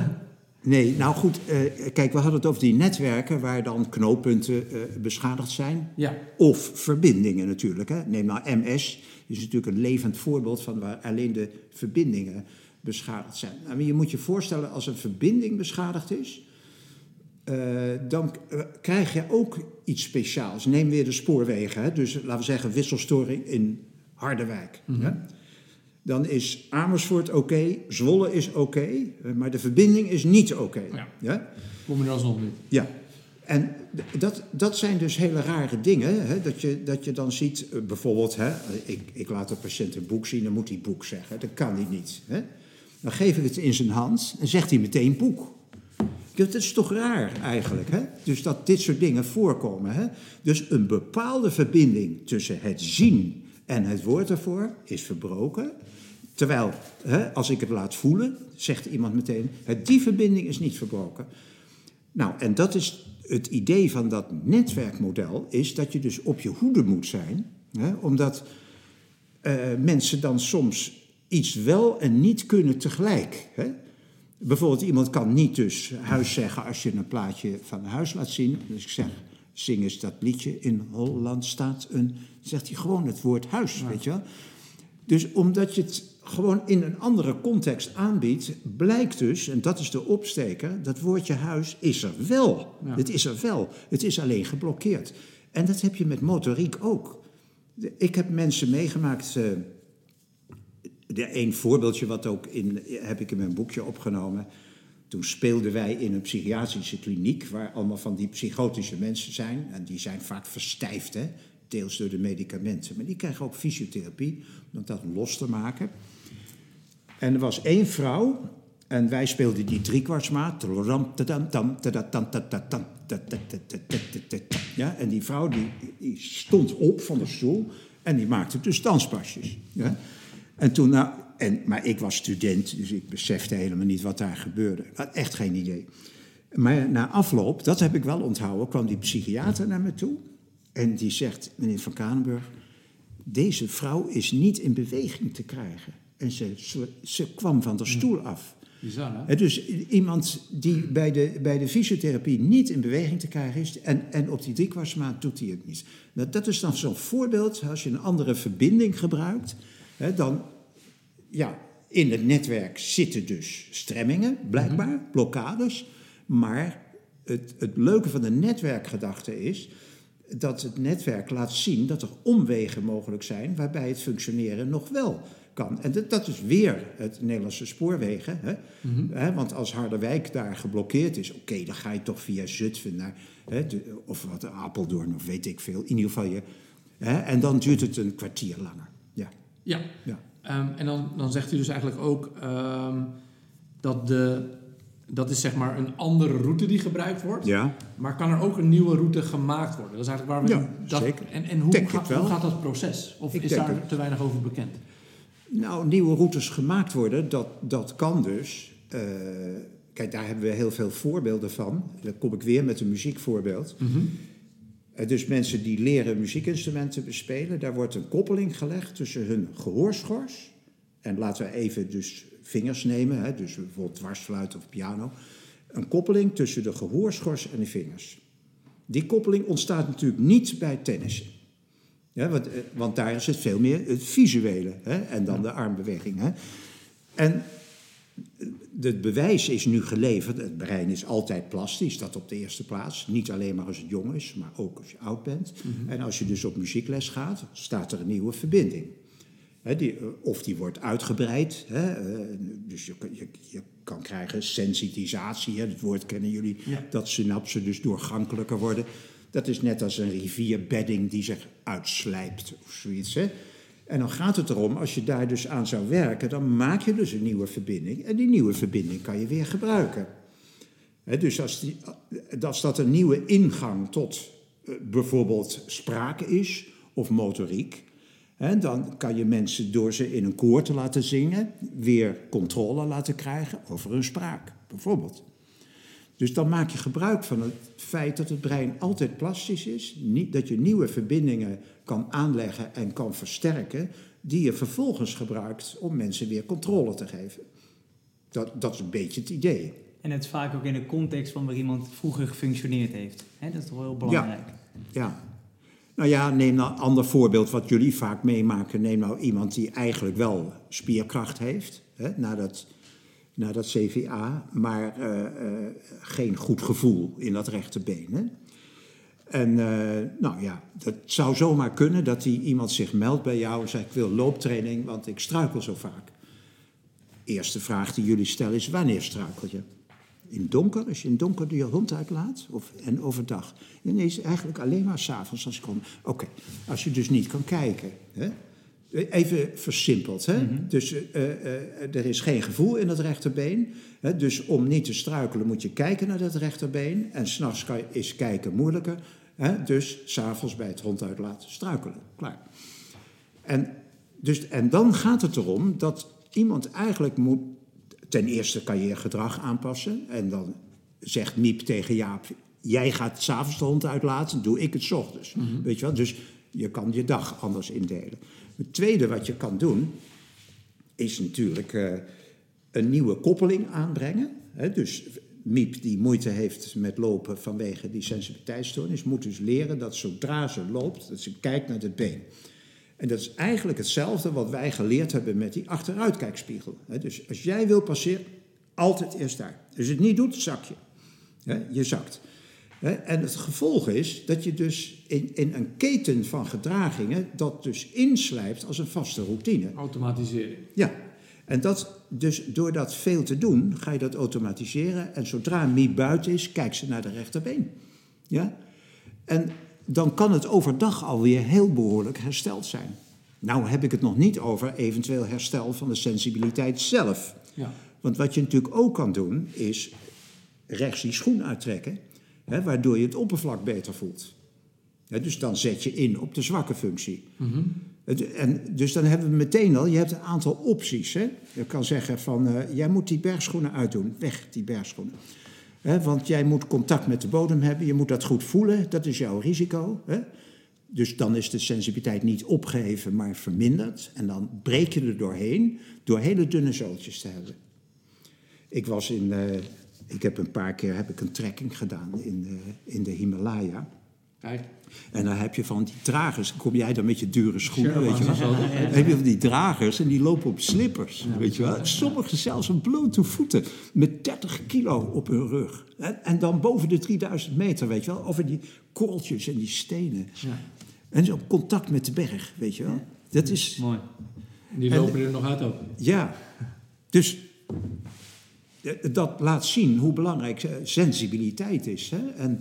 nee, nou goed. Uh, kijk, we hadden het over die netwerken waar dan knooppunten uh, beschadigd zijn. Ja. Of verbindingen natuurlijk. Hè. Neem nou MS. is natuurlijk een levend voorbeeld van waar alleen de verbindingen beschadigd zijn. Nou, je moet je voorstellen, als een verbinding beschadigd is... dan krijg je ook iets speciaals. Neem weer de spoorwegen. Hè? Dus laten we zeggen wisselstoring in Harderwijk. Mhm. Dan is Amersfoort oké, Zwolle is oké, maar de verbinding is niet oké. Ja. ja? Kom je er alsnog niet. Ja. En dat, dat zijn dus hele rare dingen. Hè? Dat, je, dat je dan ziet, eh, bijvoorbeeld, hè, ik, ik laat de patiënt een boek zien, dan moet hij boek zeggen. Dat kan hij niet. Hè? Dan geef ik het in zijn hand en zegt hij meteen boek. Dat is toch raar eigenlijk, hè? Dus dat dit soort dingen voorkomen. Hè? Dus een bepaalde verbinding tussen het zien en het woord ervoor is verbroken. Terwijl, hè, als ik het laat voelen, zegt iemand meteen, die verbinding is niet verbroken. Nou, en dat is het idee van dat netwerkmodel, is dat je dus op je hoede moet zijn. Hè, omdat uh, mensen dan soms iets wel en niet kunnen tegelijk. Hè. Bijvoorbeeld, iemand kan niet dus huis zeggen als je een plaatje van huis laat zien. Dus ik zeg, zing eens dat liedje, in Holland staat een... zegt hij gewoon het woord huis, weet je wel. Dus omdat je het gewoon in een andere context aanbiedt, blijkt dus, en dat is de opsteker, dat woordje huis is er wel. Het is er wel. Het is alleen geblokkeerd. En dat heb je met motoriek ook. Ik heb mensen meegemaakt. Uh, een voorbeeldje wat ook in, heb ik in mijn boekje opgenomen. Toen speelden wij in een psychiatrische kliniek waar allemaal van die psychotische mensen zijn. En die zijn vaak verstijfd, deels door de medicamenten. Maar die krijgen ook fysiotherapie om dat los te maken. En er was één vrouw en wij speelden die driekwartsmaat. Ja, en die vrouw die, stond op van de stoel en die maakte dus danspasjes. Ja. En toen, nou, en, maar ik was student, dus ik besefte helemaal niet wat daar gebeurde. Ik had echt geen idee. Maar na afloop, dat heb ik wel onthouden, kwam die psychiater naar me toe. En die zegt, meneer Van Kanenburg, deze vrouw is niet in beweging te krijgen. En ze, ze, kwam van de stoel af. Bizar, hè? Dus iemand die bij de, bij de fysiotherapie niet in beweging te krijgen is... en, en op die driekwartsmaat doet hij het niet. Nou, dat is dan zo'n voorbeeld, als je een andere verbinding gebruikt... Hè, dan, ja, in het netwerk zitten dus stremmingen, blijkbaar, mhm. blokkades... maar het, het leuke van de netwerkgedachte is dat het netwerk laat zien dat er omwegen mogelijk zijn waarbij het functioneren nog wel kan. En dat, dat is weer het Nederlandse spoorwegen. Hè? Mhm. want als Harderwijk daar geblokkeerd is, oké, dan ga je toch via Zutphen naar, hè, of wat, Apeldoorn of weet ik veel. In ieder geval je. Hè, en dan duurt het een kwartier langer. Ja. Ja. ja. Ehm, en dan, dan zegt u dus eigenlijk ook um, dat de dat is zeg maar een andere route die gebruikt wordt. Ja. Maar kan er ook een nieuwe route gemaakt worden? Dat is eigenlijk waar we. Ja, dat, zeker. En, en hoe, gaat, hoe gaat dat proces? Of is daar te weinig over bekend? Nou, nieuwe routes gemaakt worden, dat, dat kan dus. Uh, kijk, daar hebben we heel veel voorbeelden van. Dan kom ik weer met een muziekvoorbeeld. Mm -hmm. Uh, dus mensen die leren muziekinstrumenten bespelen, daar wordt een koppeling gelegd tussen hun gehoorschors. En laten we even dus vingers nemen, hè, dus bijvoorbeeld dwarsfluit of piano. Een koppeling tussen de gehoorschors en de vingers. Die koppeling ontstaat natuurlijk niet bij tennissen. Ja, want, eh, want, daar is het veel meer het visuele hè, en dan de armbeweging. Hè. En het bewijs is nu geleverd. Het brein is altijd plastisch, dat op de eerste plaats. Niet alleen maar als het jong is, maar ook als je oud bent. Mhm. En als je dus op muziekles gaat, staat er een nieuwe verbinding die, eh, of die wordt uitgebreid. Eh, dus je, je, je, kan krijgen sensitisatie. Hè, dat woord kennen jullie. Dat synapsen dus doorgankelijker worden. Dat is net als een rivierbedding die zich uitslijpt of zoiets. Hè. En dan gaat het erom, als je daar dus aan zou werken, dan maak je dus een nieuwe verbinding. En die nieuwe verbinding kan je weer gebruiken. dus als, die, dat een nieuwe ingang tot uh, bijvoorbeeld sprake is of motoriek, dan kan je mensen door ze in een koor te laten zingen weer controle laten krijgen over hun spraak, bijvoorbeeld. Dus dan maak je gebruik van het feit dat het brein altijd plastisch is, niet, dat je nieuwe verbindingen kan aanleggen en kan versterken, die je vervolgens gebruikt om mensen weer controle te geven. Dat, dat is een beetje het idee. En het is vaak ook in de context van waar iemand vroeger gefunctioneerd heeft. dat is toch wel heel belangrijk. Ja, ja. Nou ja, neem nou een ander voorbeeld wat jullie vaak meemaken. Neem nou iemand die eigenlijk wel spierkracht heeft. Hè, nadat naar dat CVA, maar geen goed gevoel in dat rechterbeen. Hè? En nou ja, dat zou zomaar kunnen dat die iemand zich meldt bij jou en zegt: Ik wil looptraining, want ik struikel zo vaak. Eerste vraag die jullie stellen is: wanneer struikel je? in donker, als je in donker je hond uitlaat, of, en overdag. Nee, is eigenlijk alleen maar s'avonds als ik kom. Oké, als je dus niet kan kijken. Hè? Even versimpeld. Hè? Mhm. Dus uh, uh, er is geen gevoel in het rechterbeen. Hè? Dus om niet te struikelen moet je kijken naar dat rechterbeen. En s'nachts is kijken moeilijker. Hè? Dus s'avonds bij het hond uitlaten struikelen. Klaar. En, dus, en dan gaat het erom dat iemand eigenlijk moet ten eerste kan je je gedrag aanpassen. En dan zegt Miep tegen Jaap: Jij gaat s'avonds de hond uitlaten, doe ik het s ochtends. Mhm. Weet je wel? Dus je kan je dag anders indelen. Het tweede wat je kan doen, is natuurlijk uh, een nieuwe koppeling aanbrengen. Hè? Dus Miep, die moeite heeft met lopen vanwege die sensibiliteitsstoornis, moet dus leren dat zodra ze loopt, dat ze kijkt naar het been. En dat is eigenlijk hetzelfde wat wij geleerd hebben met die achteruitkijkspiegel. Dus als jij wil passeren, altijd eerst daar. Als je het niet doet, zak je. Je zakt. En het gevolg is dat je dus in, in een keten van gedragingen dat dus inslijpt als een vaste routine. Automatisering. Ja. En dat, dus door dat veel te doen, ga je dat automatiseren. En zodra Mie buiten is, kijkt ze naar de rechterbeen. Ja? En dan kan het overdag alweer heel behoorlijk hersteld zijn. Nou heb ik het nog niet over eventueel herstel van de sensibiliteit zelf. Ja. Want wat je natuurlijk ook kan doen, is rechts die schoen uittrekken, hè, waardoor je het oppervlak beter voelt. dus dan zet je in op de zwakke functie. Mhm. en dus dan hebben we meteen al, je hebt een aantal opties. Hè. Je kan zeggen van, uh, jij moet die bergschoenen uitdoen, weg die bergschoenen want jij moet contact met de bodem hebben, je moet dat goed voelen, dat is jouw risico. Dus dan is de sensibiliteit niet opgeheven, maar verminderd. En dan breek je er doorheen door hele dunne zooltjes te hebben. Ik was in, uh, ik heb een paar keer heb ik een trekking gedaan in, uh, in de Himalaya. Kijk. En dan heb je van die dragers, kom jij dan met je dure schoenen, weet je wel. Dan heb je van die dragers en die lopen op slippers, weet je wel. Sommigen zelfs op blote voeten, met 30 kilo op hun rug. En dan boven de 3000 meter, weet je wel, over die korreltjes en die stenen. Ja. En zo contact met de berg, weet je wel. Dat is... Mooi. Die lopen er nog uit ook. Ja, dus dat laat zien hoe belangrijk sensibiliteit is. Hè? En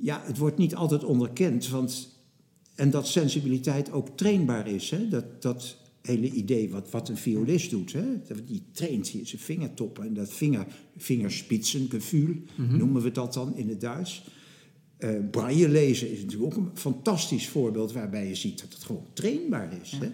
ja, het wordt niet altijd onderkend. Want, en dat sensibiliteit ook trainbaar is. Hè? Dat, dat hele idee wat, wat een violist doet. Hè? Die traint hier zijn vingertoppen en dat vinger, vingerspitsengevoel, mm noemen we dat dan in het Duits. Uh, braille lezen is natuurlijk ook een fantastisch voorbeeld waarbij je ziet dat het gewoon trainbaar is. Hè?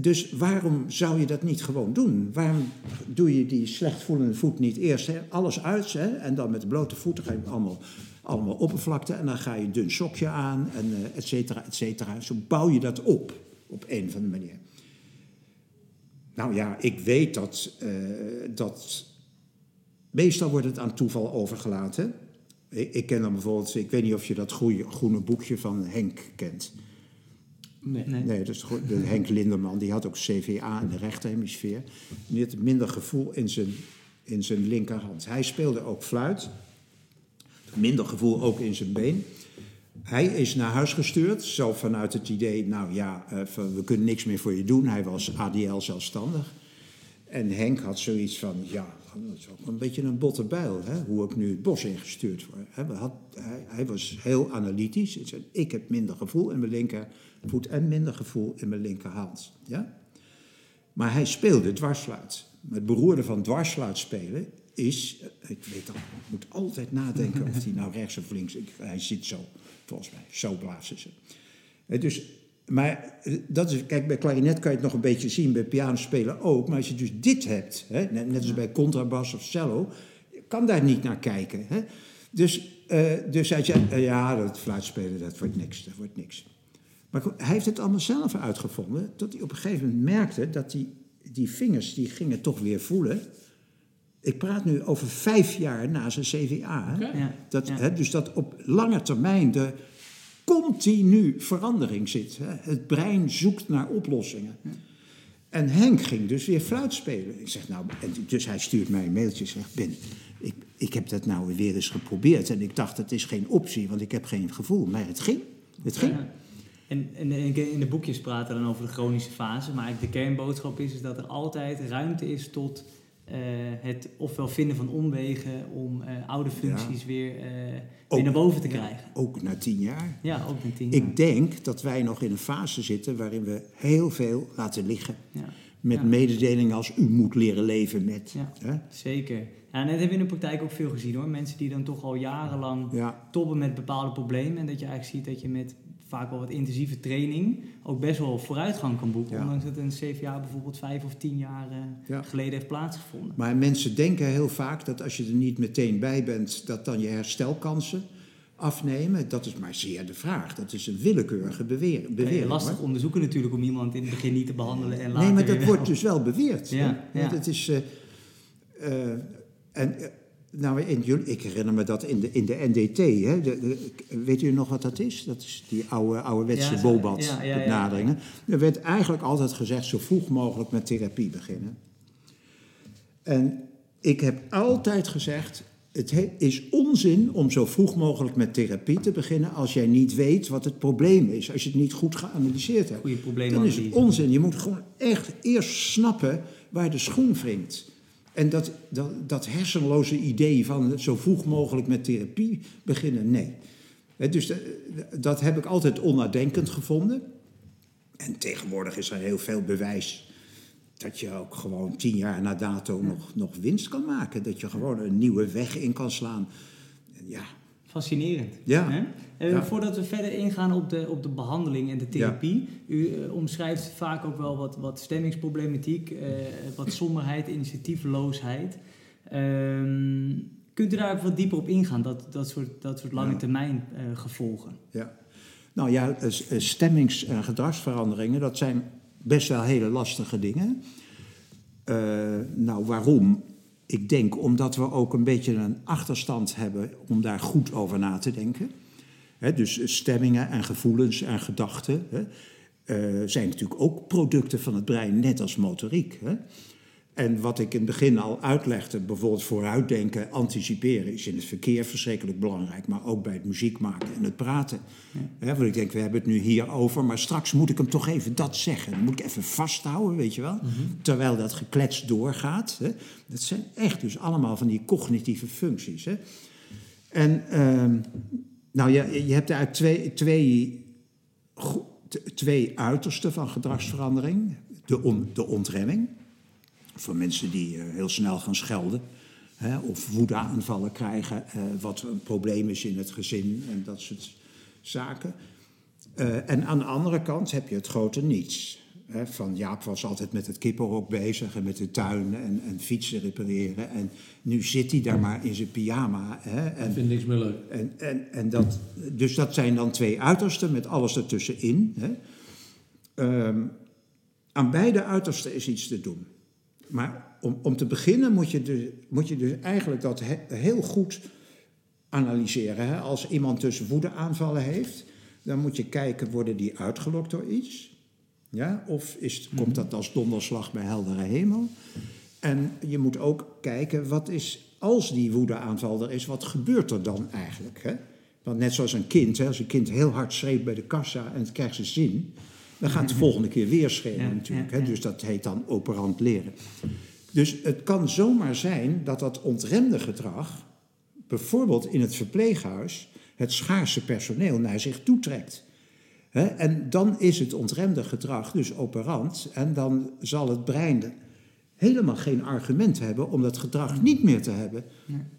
Dus waarom zou je dat niet gewoon doen? Waarom doe je die slecht voelende voet niet eerst alles uit hè? en dan met de blote voeten ga je allemaal allemaal oppervlakte en dan ga je een dun sokje aan en uh, et cetera, et cetera. Zo bouw je dat op, op een of andere manier. Nou ja, ik weet dat, uh, dat meestal wordt het aan toeval overgelaten. Ik, ken dan bijvoorbeeld, ik weet niet of je dat groene boekje van Henk kent. Nee. Nee, nee dat is de Henk Linderman, die had ook CVA in de rechterhemisfeer. Die had minder gevoel in zijn, in zijn linkerhand. Hij speelde ook fluit minder gevoel ook in zijn been. Hij is naar huis gestuurd, zo vanuit het idee, nou ja, eh, we kunnen niks meer voor je doen. Hij was ADL zelfstandig. En Henk had zoiets van, ja, dat is ook een beetje een botte bijl, hè, hoe ik nu het bos ingestuurd word. Hij, hij, was heel analytisch. Hij zei, ik heb minder gevoel in mijn linkervoet en minder gevoel in mijn linkerhand. Ja? Maar hij speelde dwarsfluit. Het beroerde van dwarsfluit spelen is, ik weet dat, ik moet altijd nadenken of hij nou rechts of links, hij zit zo, volgens mij, zo blazen ze. Dus, maar dat is, kijk, bij klarinet kan je het nog een beetje zien, bij piano spelen ook, maar als je dus dit hebt, hè, net, als bij contrabas of cello, kan daar niet naar kijken. Hè. Dus, uh, dus hij zei, uh, ja, dat fluitspelen, dat wordt niks, dat wordt niks. Maar hij heeft het allemaal zelf uitgevonden, tot hij op een gegeven moment merkte dat die, die vingers, die gingen toch weer voelen ik praat nu over vijf jaar na zijn CVA. dat, Hè, dus dat op lange termijn de continu verandering zit. Hè. Het brein zoekt naar oplossingen. En Henk ging dus weer fluit spelen. Ik zeg, nou, en dus hij stuurt mij een mailtje. Zegt, Ben, ik, ik heb dat nou weer eens geprobeerd. En ik dacht, het is geen optie, want ik heb geen gevoel. Maar het ging. Het ging. En, en, in de boekjes praten dan over de chronische fase. Maar de kernboodschap is, is dat er altijd ruimte is tot het ofwel vinden van omwegen om uh, oude functies weer, uh, weer naar boven te krijgen. ook na tien jaar. Ja, ook na tien jaar. Ik denk dat wij nog in een fase zitten waarin we heel veel laten liggen. Ja. Met mededelingen als u moet leren leven met. Ja, zeker. Ja, en dat hebben we in de praktijk ook veel gezien hoor. Mensen die dan toch al jarenlang ja. tobben met bepaalde problemen. En dat je eigenlijk ziet dat je met vaak wel wat intensieve training ook best wel vooruitgang kan boeken. Ondanks dat een CVA bijvoorbeeld vijf of tien jaar uh, geleden heeft plaatsgevonden. Maar mensen denken heel vaak dat als je er niet meteen bij bent, dat dan je herstelkansen afnemen. Dat is maar zeer de vraag. Dat is een willekeurige bewering. bewering lastig onderzoeken natuurlijk om iemand in het begin niet te behandelen en later Nee, maar dat wordt dus wel beweerd. Ja, ja. Dat is... Uh, uh, en nou, in, ik herinner me dat in de, in de NDT, hè, de, weet u nog wat dat is? Dat is die oude, ouderwetse ja, Bobat-benaderingen. er werd eigenlijk altijd gezegd, zo vroeg mogelijk met therapie beginnen. En ik heb altijd gezegd, het is onzin om zo vroeg mogelijk met therapie te beginnen als jij niet weet wat het probleem is. Als je het niet goed geanalyseerd hebt. Goeie dan is het onzin. Je moet gewoon echt eerst snappen waar de schoen wringt. En dat, dat, dat hersenloze idee van zo vroeg mogelijk met therapie beginnen, nee. Dus dat heb ik altijd onnadenkend gevonden. En tegenwoordig is er heel veel bewijs dat je ook gewoon tien jaar na dato nog, nog winst kan maken. Dat je gewoon een nieuwe weg in kan slaan. Ja, Fascinerend. Ja. Hè? Uh, Voordat we verder ingaan op de, op de behandeling en de therapie. U uh, omschrijft vaak ook wel wat, wat stemmingsproblematiek, uh, wat somberheid, initiatiefloosheid. Ehm, kunt u daar ook wat dieper op ingaan, dat, dat, soort, dat soort lange termijn gevolgen? Ja. Nou ja, stemmings- en gedragsveranderingen, dat zijn best wel hele lastige dingen. nou, waarom? Ik denk omdat we ook een beetje een achterstand hebben om daar goed over na te denken. dus stemmingen en gevoelens en gedachten uh, zijn natuurlijk ook producten van het brein, net als motoriek. En wat ik in het begin al uitlegde, bijvoorbeeld vooruitdenken, anticiperen, is in het verkeer verschrikkelijk belangrijk, maar ook bij het muziek maken en het praten. Ja. want ik denk, we hebben het nu hier over, maar straks moet ik hem toch even dat zeggen. Dan moet ik even vasthouden, weet je wel, mhm. terwijl dat geklets doorgaat. Hè. Dat zijn echt dus allemaal van die cognitieve functies. Hè. En uh, nou, je, je hebt eigenlijk twee, twee, twee uitersten van gedragsverandering. De, on, de ontremming voor mensen die uh, heel snel gaan schelden. Hè, of woedeaanvallen krijgen, uh, wat een probleem is in het gezin en dat soort zaken. Uh, en aan de andere kant heb je het grote niets. Hè, van Jaap was altijd met het kippenhok bezig en met de tuin en, en fietsen repareren. En nu zit hij daar maar in zijn pyjama. Hè, en, Ik vind niks meer leuk. En, en, en dat, dus dat zijn dan twee uitersten met alles ertussenin. Hè. Um, aan beide uitersten is iets te doen. Maar om, om te beginnen moet je, dus, moet je dus eigenlijk dat heel goed analyseren. Hè? Als iemand dus woedeaanvallen heeft, dan moet je kijken, worden die uitgelokt door iets? Ja? Of is, komt mhm. dat als donderslag bij heldere hemel? En je moet ook kijken, wat is, als die woedeaanval er is, wat gebeurt er dan eigenlijk? Hè? Want net zoals een kind, hè, als een kind heel hard schreeuwt bij de kassa en het krijgt zijn zin, dan gaat het de volgende keer weer schreeuwen natuurlijk. Hè? Dus dat heet dan operant leren. Dus het kan zomaar zijn dat dat ontremde gedrag, bijvoorbeeld in het verpleeghuis, het schaarse personeel naar zich toetrekt. En dan is het ontremde gedrag dus operant en dan zal het brein helemaal geen argument hebben om dat gedrag niet meer te hebben.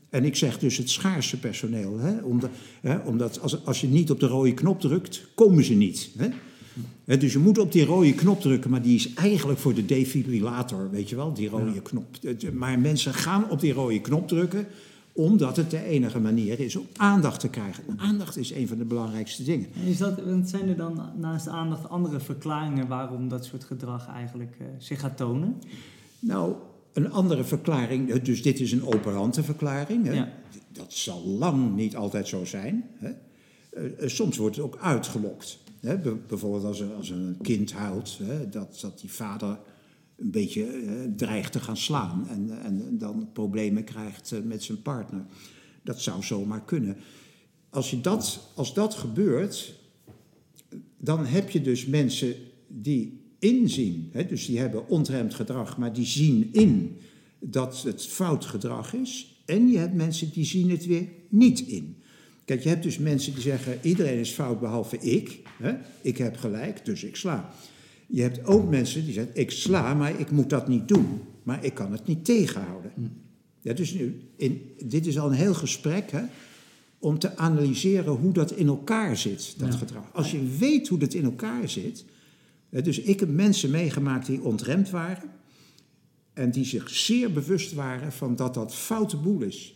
En ik zeg dus het schaarse personeel, hè? Omdat, hè? omdat als, als je niet op de rode knop drukt, komen ze niet. Dus je moet op die rode knop drukken, maar die is eigenlijk voor de defibrillator, weet je wel, die rode knop. Maar mensen gaan op die rode knop drukken omdat het de enige manier is om aandacht te krijgen. Aandacht is een van de belangrijkste dingen. Is dat, zijn er dan naast aandacht andere verklaringen waarom dat soort gedrag eigenlijk uh, zich gaat tonen? Nou, een andere verklaring, dus dit is een operante verklaring. Hè? Dat zal lang niet altijd zo zijn. Hè? Uh, soms wordt het ook uitgelokt bijvoorbeeld als, als een kind huilt, dat, dat die vader een beetje eh, dreigt te gaan slaan en, en dan problemen krijgt met zijn partner. Dat zou zomaar kunnen. Als, je dat, als dat gebeurt, dan heb je dus mensen die inzien, hè, dus die hebben ontremd gedrag, maar die zien in dat het fout gedrag is. En je hebt mensen die zien het weer niet in. Kijk, je hebt dus mensen die zeggen: iedereen is fout behalve ik. Hè? Ik heb gelijk, dus ik sla. Je hebt ook mensen die zeggen: ik sla, maar ik moet dat niet doen. Maar ik kan het niet tegenhouden. Hm. Ja, dus nu, in, dit is al een heel gesprek hè, om te analyseren hoe dat in elkaar zit, dat gedrag. Als je weet hoe dat in elkaar zit. Hè, dus ik heb mensen meegemaakt die ontremd waren. En die zich zeer bewust waren van dat dat foute boel is.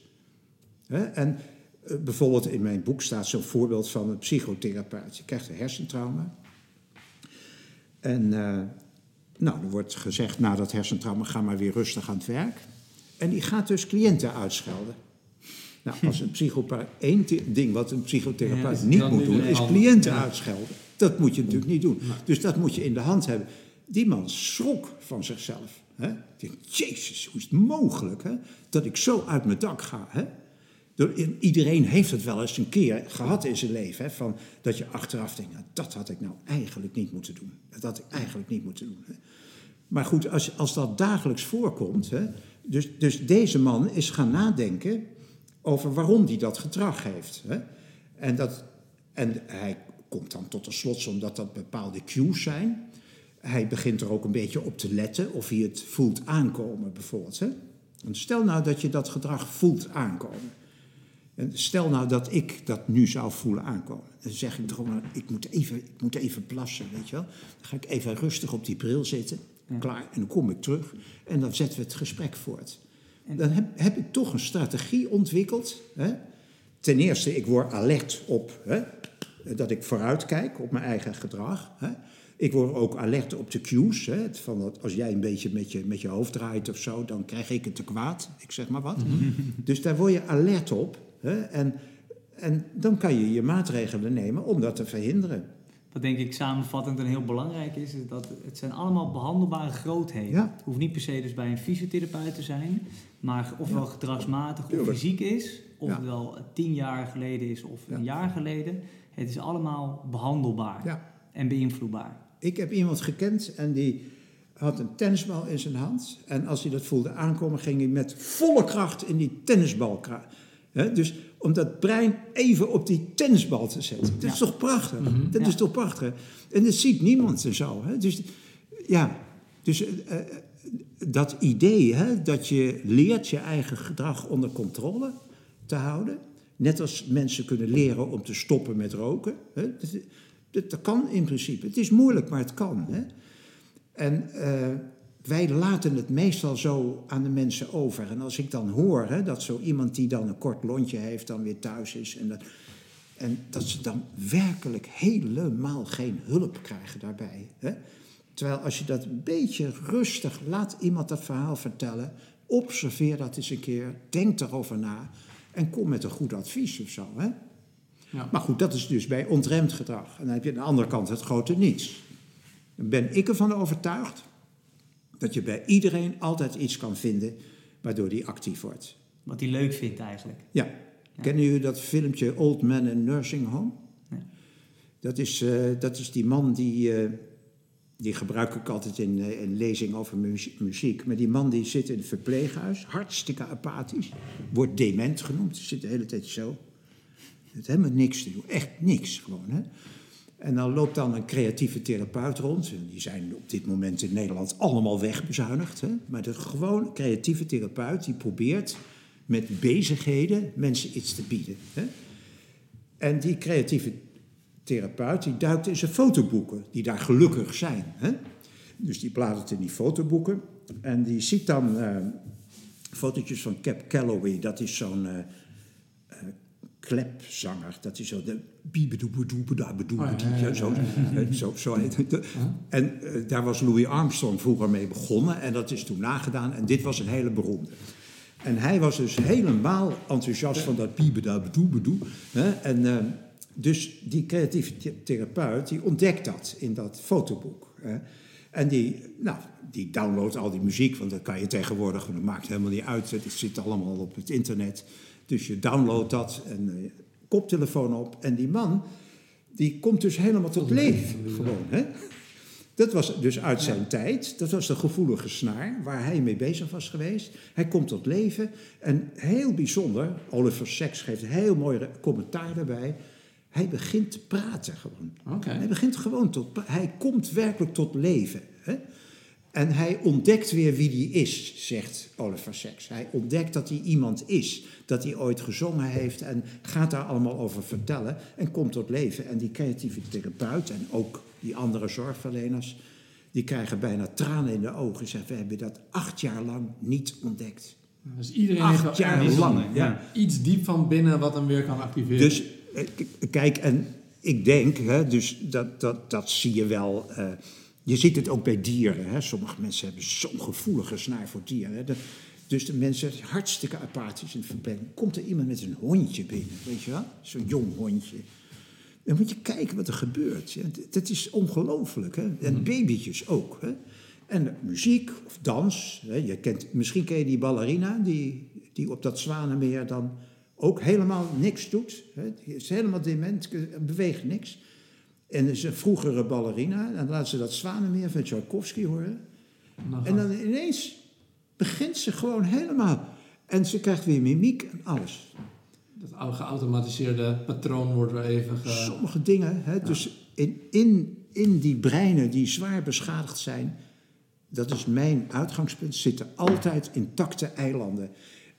Hè, en bijvoorbeeld in mijn boek staat zo'n voorbeeld van een psychotherapeut. Je krijgt een hersentrauma. En uh, nou, er wordt gezegd na dat hersentrauma ga maar weer rustig aan het werk. En die gaat dus cliënten uitschelden. Nou, als een psychopaat, één ding wat een psychotherapeut niet moet doen, is cliënten uitschelden. Dat moet je natuurlijk niet doen. Dus dat moet je in de hand hebben. Die man schrok van zichzelf. Hè? Ik jezus, hoe is het mogelijk hè? dat ik zo uit mijn dak ga? Hè? Iedereen heeft het wel eens een keer gehad in zijn leven. Hè, van dat je achteraf denkt, nou, dat had ik nou eigenlijk niet moeten doen. Dat had ik eigenlijk niet moeten doen. Hè. Maar goed, als, als dat dagelijks voorkomt. Hè, dus, dus deze man is gaan nadenken over waarom hij dat gedrag heeft. Hè. En, dat, en hij komt dan tot de slotsom dat dat bepaalde cues zijn. Hij begint er ook een beetje op te letten of hij het voelt aankomen, bijvoorbeeld. Hè. Stel nou dat je dat gedrag voelt aankomen. En stel nou dat ik dat nu zou voelen aankomen. Dan zeg ik maar, ik moet even, ik moet even plassen, weet je wel. Dan ga ik even rustig op die bril zitten, klaar, en dan kom ik terug. En dan zetten we het gesprek voort. Dan heb, heb ik toch een strategie ontwikkeld. Hè? Ten eerste, ik word alert op hè? dat ik vooruit kijk op mijn eigen gedrag. Hè? Ik word ook alert op de cues. Hè? Van dat als jij een beetje met je, met je hoofd draait of zo, dan krijg ik het te kwaad. Ik zeg maar wat. Dus daar word je alert op. En, en dan kan je je maatregelen nemen om dat te verhinderen. Wat denk ik samenvattend en heel belangrijk is, is dat het zijn allemaal behandelbare grootheden. Het hoeft niet per se dus bij een fysiotherapeut te zijn, maar ofwel ja. gedragsmatig of fysiek is, of het wel tien jaar geleden is of een jaar geleden. Het is allemaal behandelbaar en beïnvloedbaar. Ik heb iemand gekend en die had een tennisbal in zijn hand. En als hij dat voelde aankomen, ging hij met volle kracht in die tennisbal dus om dat brein even op die tennisbal te zetten. Dat is toch prachtig? Mhm. Dat is toch prachtig? En dat ziet niemand en zo. Dus ja, dus uh, dat idee hè, dat je leert je eigen gedrag onder controle te houden. Net als mensen kunnen leren om te stoppen met roken. Hè, dat, dat, kan in principe. Het is moeilijk, maar het kan. Hè. En uh, wij laten het meestal zo aan de mensen over. En als ik dan hoor hè, dat zo iemand die dan een kort lontje heeft, dan weer thuis is. En dat, en dat ze dan werkelijk helemaal geen hulp krijgen daarbij. Hè? Terwijl als je dat een beetje rustig laat iemand dat verhaal vertellen, observeer dat eens een keer, denk erover na en kom met een goed advies of zo. Hè? Ja. Maar goed, dat is dus bij ontremd gedrag. En dan heb je aan de andere kant het grote niets. Dan ben ik ervan overtuigd dat je bij iedereen altijd iets kan vinden waardoor die actief wordt. Wat hij leuk vindt eigenlijk. Ja. Kennen jullie dat filmpje Old Man in Nursing Home? Dat, is, uh, dat is die man die... Uh, die gebruik ik altijd in, uh, in lezing over muziek. Maar die man die zit in het verpleeghuis, hartstikke apathisch. Wordt dement genoemd, zit de hele tijd zo. Het helemaal niks te doen, echt niks gewoon. Hè? En dan loopt dan een creatieve therapeut rond. Die zijn op dit moment in Nederland allemaal wegbezuinigd. Hè? Maar de gewoon creatieve therapeut die probeert met bezigheden mensen iets te bieden. Hè? En die creatieve therapeut die duikt in zijn fotoboeken, die daar gelukkig zijn. Hè? Dus die bladert in die fotoboeken en die ziet dan uh, fotootjes van Cap Calloway. Dat is zo'n uh, klepzanger. Dat is zo de. Oh, zo, zo, zo En uh, daar was Louis Armstrong vroeger mee begonnen. En dat is toen nagedaan. En dit was een hele beroemde. En hij was dus helemaal enthousiast van dat biebedabedoebedoe. En uh, dus die creatieve therapeut, die ontdekt dat in dat fotoboek. Hè? En die, nou, die downloadt al die muziek, want dat kan je tegenwoordig, dat maakt helemaal niet uit. Het zit allemaal op het internet. Dus je downloadt dat en uh, koptelefoon op. En die man, die komt dus helemaal tot leven. Gewoon, hè? Dat was dus uit zijn tijd. Dat was de gevoelige snaar waar hij mee bezig was geweest. Hij komt tot leven. En heel bijzonder, Oliver Sacks geeft heel mooi commentaar daarbij. Hij begint te praten gewoon. Hij begint gewoon tot. Hij komt werkelijk tot leven. Hè? En hij ontdekt weer wie hij is, zegt Oliver Sacks. Hij ontdekt dat hij iemand is, dat hij ooit gezongen heeft en gaat daar allemaal over vertellen en komt tot leven. En die creatieve therapeut en ook die andere zorgverleners, die krijgen bijna tranen in de ogen. Zeggen, we hebben dat acht jaar lang niet ontdekt. Dus iedereen acht jaar lang. Ja. Iets diep van binnen wat hem weer kan activeren. Dus eh, kijk, en ik denk, hè, dus dat, dat, dat zie je wel. Uh, je ziet het ook bij dieren. Hè. Sommige mensen hebben zo'n gevoelige snaar voor dieren. Hè. dus de mensen zijn hartstikke apathisch in het. Komt er iemand met een hondje binnen, weet je wel? Zo'n jong hondje. Dan moet je kijken wat er gebeurt. Ja, dat is ongelooflijk. En mhm. babytjes ook. Hè? En muziek of dans. Hè? Je kent, misschien ken je die ballerina die, die op dat Zwanenmeer dan ook helemaal niks doet. Hè? Die is helemaal dement, beweegt niks. En is een vroegere ballerina. En dan laat ze dat Zwanenmeer van Tchaikovsky horen. en dan ineens begint ze gewoon helemaal. En ze krijgt weer mimiek en alles dat geautomatiseerde patroon wordt weer even... Sommige dingen, hè, dus in, in, in die breinen die zwaar beschadigd zijn... dat is mijn uitgangspunt, zitten altijd intacte eilanden.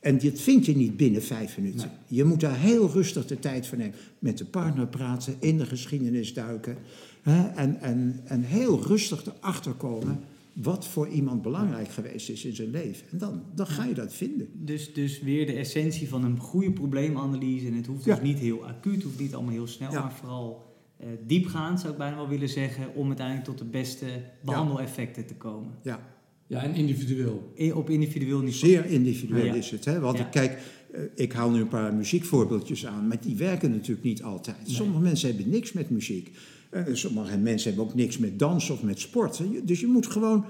En dit vind je niet binnen vijf minuten. Je moet daar heel rustig de tijd voor nemen. Met de partner praten, in de geschiedenis duiken. Hè, en, en, en heel rustig erachter komen wat voor iemand belangrijk geweest is in zijn leven. En dan, dan ga je dat vinden. Dus, dus weer de essentie van een goede probleemanalyse. En het hoeft dus niet heel acuut, het hoeft niet allemaal heel snel, maar vooral uh, diepgaand zou ik bijna wel willen zeggen, om uiteindelijk tot de beste behandeleffecten te komen. Ja. Ja, en individueel. op individueel niveau. Zeer individueel is het. Hè? Want kijk, eh, ik haal nu een paar muziekvoorbeeldjes aan, maar die werken natuurlijk niet altijd. Sommige mensen hebben niks met muziek. Uh, sommige mensen hebben ook niks met dans of met sport. Dus je moet gewoon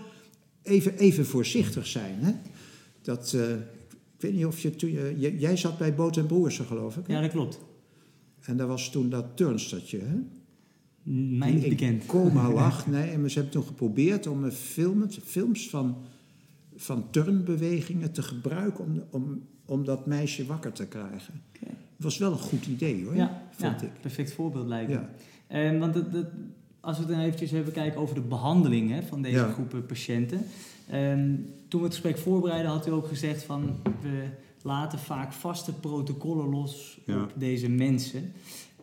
even, even voorzichtig zijn. Hè? Dat, uh, ik weet niet of je toen. Uh, jij zat bij Boot en Broersen, geloof ik. Ja, dat klopt. En daar was toen dat turnstadje, hè? Mij niet bekend. coma lag. Nee, en ze hebben toen geprobeerd om films, films van, van turnbewegingen te gebruiken om, om, om dat meisje wakker te krijgen. Okay. Het was wel een goed idee hoor, ja, vond ja, ik. perfect voorbeeld lijkt me. Ja. Um, want dat, dat, als we het dan eventjes even kijken over de behandeling hè, van deze groepen patiënten. Um, toen we het gesprek voorbereiden had u ook gezegd van we laten vaak vaste protocollen los op deze mensen.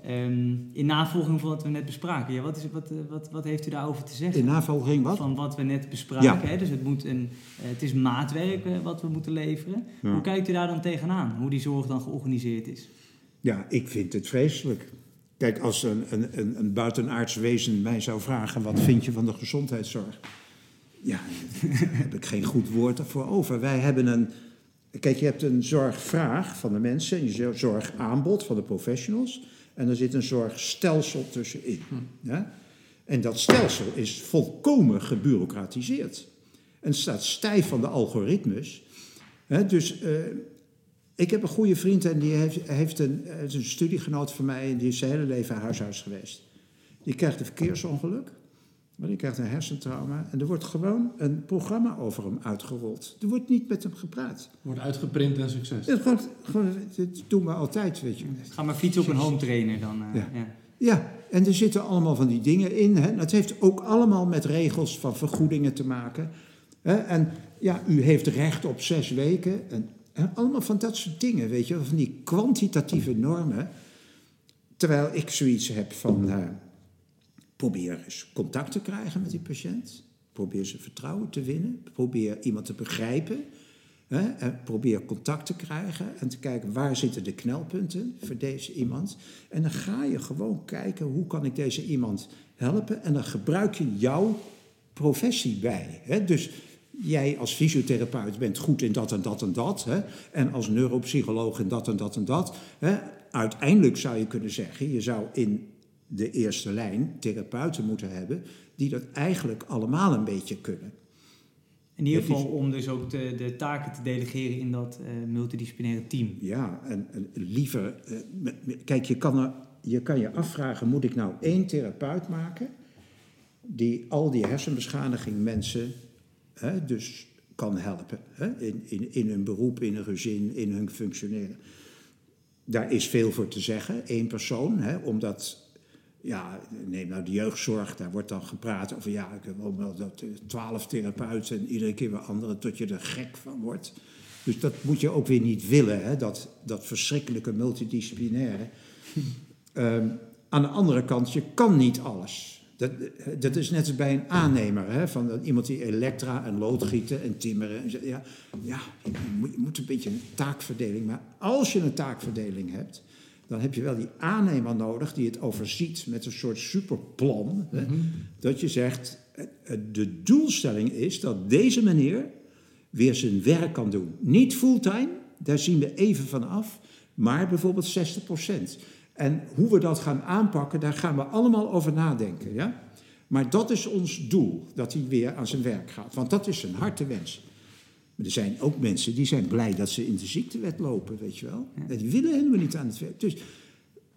Um, in navolging van wat we net bespraken. Ja, wat, is, wat, wat, wat heeft u daarover te zeggen? In navolging wat? Van wat we net bespraken. Hè? Dus het, moet een, uh, het is maatwerk uh, wat we moeten leveren. Hoe kijkt u daar dan tegenaan? Hoe die zorg dan georganiseerd is? Ja, ik vind het vreselijk. Kijk, als een, een, een buitenaards wezen mij zou vragen: wat vind je van de gezondheidszorg? Ja, daar heb ik geen goed woord voor over. Wij hebben een. Kijk, je hebt een zorgvraag van de mensen, een zorgaanbod van de professionals. En er zit een zorgstelsel tussenin. En dat stelsel is volkomen gebureaucratiseerd. En staat stijf van de algoritmes. dus uh, ik heb een goede vriend en die heeft, heeft een, is een studiegenoot van mij en die is zijn hele leven huishuis geweest. Die krijgt een verkeersongeluk, maar die krijgt een hersentrauma en er wordt gewoon een programma over hem uitgerold. Er wordt niet met hem gepraat. Wordt uitgeprint en succes. Het, gewoon, gewoon, dat doen we altijd, weet je. Ga maar fietsen op een home trainer dan. Uh, ja. ja. ja. en er zitten allemaal van die dingen in. Hè. Het heeft ook allemaal met regels van vergoedingen te maken. Hè. En ja, u heeft recht op zes weken. En en allemaal van dat soort dingen, weet je, van die kwantitatieve normen. Terwijl ik zoiets heb van, uh, probeer eens contact te krijgen met die patiënt. Probeer zijn vertrouwen te winnen. Probeer iemand te begrijpen. Hè, en probeer contact te krijgen en te kijken waar zitten de knelpunten voor deze iemand. En dan ga je gewoon kijken hoe kan ik deze iemand helpen. En dan gebruik je jouw professie bij. Hè. Dus jij als fysiotherapeut bent goed in dat en dat en dat. Hè? En als neuropsycholoog in dat en dat en dat. Hè? Uiteindelijk zou je kunnen zeggen, je zou in de eerste lijn therapeuten moeten hebben die dat eigenlijk allemaal een beetje kunnen. In ieder geval om dus ook de, de taken te delegeren in dat uh, multidisciplinaire team. Ja, en, en liever. Uh, kijk, je kan, er, je kan je afvragen: moet ik nou één therapeut maken die al die hersenbeschadiging mensen hè, dus kan helpen hè, in, in, in hun beroep, in hun gezin, in hun functioneren? Daar is veel voor te zeggen, één persoon, hè, omdat ja, neem nou de jeugdzorg, daar wordt dan gepraat over, ja, ik heb ook wel dat eh, twaalf therapeuten en iedere keer weer andere, tot je er gek van wordt. Dus dat moet je ook weer niet willen, hè, dat, dat verschrikkelijke multidisciplinaire. um, aan de andere kant, je kan niet alles. Dat, dat is net als bij een aannemer, hè, van iemand die elektra en loodgieten en timmeren. En, ja, ja je, moet, je moet een beetje een taakverdeling, maar als je een taakverdeling hebt, dan heb je wel die aannemer nodig die het overziet met een soort superplan. hè, mhm. dat je zegt, eh, eh, de doelstelling is dat deze meneer weer zijn werk kan doen. Niet fulltime, daar zien we even van af, maar bijvoorbeeld 60%. En hoe we dat gaan aanpakken, daar gaan we allemaal over nadenken. Ja? Maar dat is ons doel, dat hij weer aan zijn werk gaat. Want dat is zijn hartewens. Maar er zijn ook mensen die zijn blij dat ze in de ziektewet lopen, weet je wel. Ja. Die willen helemaal niet aan het werk. Dus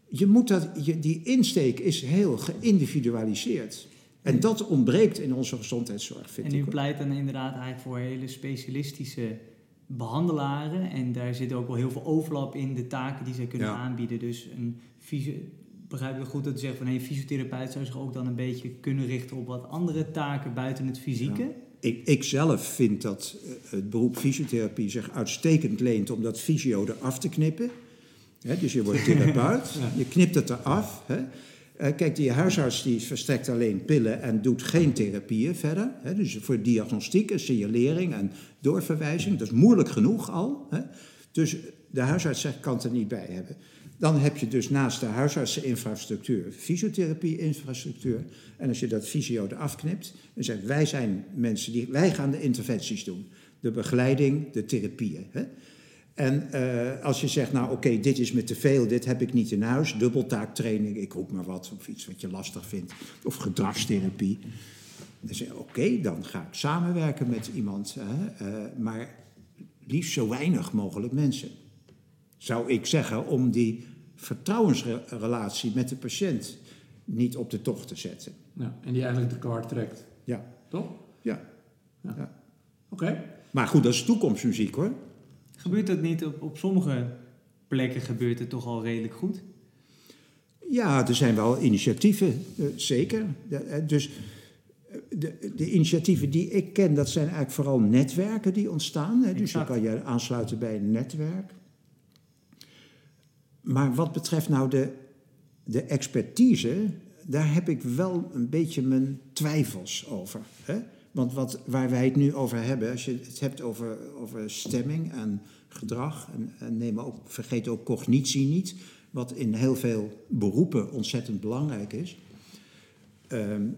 je moet dat, je, die insteek is heel geïndividualiseerd. En dat ontbreekt in onze gezondheidszorg, vind en u pleit dan inderdaad eigenlijk voor hele specialistische behandelaren. En daar zit ook wel heel veel overlap in de taken die zij kunnen aanbieden. Dus een begrijp ik goed dat u zegt van een fysiotherapeut zou zich ook dan een beetje kunnen richten op wat andere taken buiten het fysieke? Ik, ik zelf vind dat eh, het beroep fysiotherapie zich uitstekend leent om dat fysio eraf te knippen. dus je wordt therapeut, je knipt het eraf. He. Uh, kijk, die huisarts die verstrekt alleen pillen en doet geen therapieën verder. dus voor diagnostiek en signalering en doorverwijzing, dat is moeilijk genoeg al. Dus de huisarts zegt, kan het er niet bij hebben. Dan heb je dus naast de huisartseninfrastructuur fysiotherapie-infrastructuur. En als je dat fysio eraf knipt, dan zegt wij zijn mensen die, wij gaan de interventies doen. De begeleiding, de therapieën. Hè? En uh, als je zegt, nou oké, dit is me te veel, dit heb ik niet in huis, dubbeltaaktraining, ik roep maar wat, of iets wat je lastig vindt, of gedragstherapie. Dan zeg je, oké, dan ga ik samenwerken met iemand, hè, uh, maar liefst zo weinig mogelijk mensen zou ik zeggen, om die vertrouwensrelatie met de patiënt niet op de tocht te zetten. Ja, en die eigenlijk de kaart trekt. Ja. Toch? Ja. ja. ja. Oké. Maar goed, dat is toekomstmuziek hoor. Gebeurt dat niet op, op sommige plekken gebeurt het toch al redelijk goed? Ja, er zijn wel initiatieven, eh, zeker. Eh, dus eh, de, de, initiatieven die ik ken, dat zijn eigenlijk vooral netwerken die ontstaan. Hè. Dus je kan je aansluiten bij een netwerk. Maar wat betreft nou de, de expertise, daar heb ik wel een beetje mijn twijfels over. Hè? Want wat, waar wij het nu over hebben, als je het hebt over, over stemming en gedrag, en, en neem ook, vergeet ook cognitie niet, wat in heel veel beroepen ontzettend belangrijk is, ehm,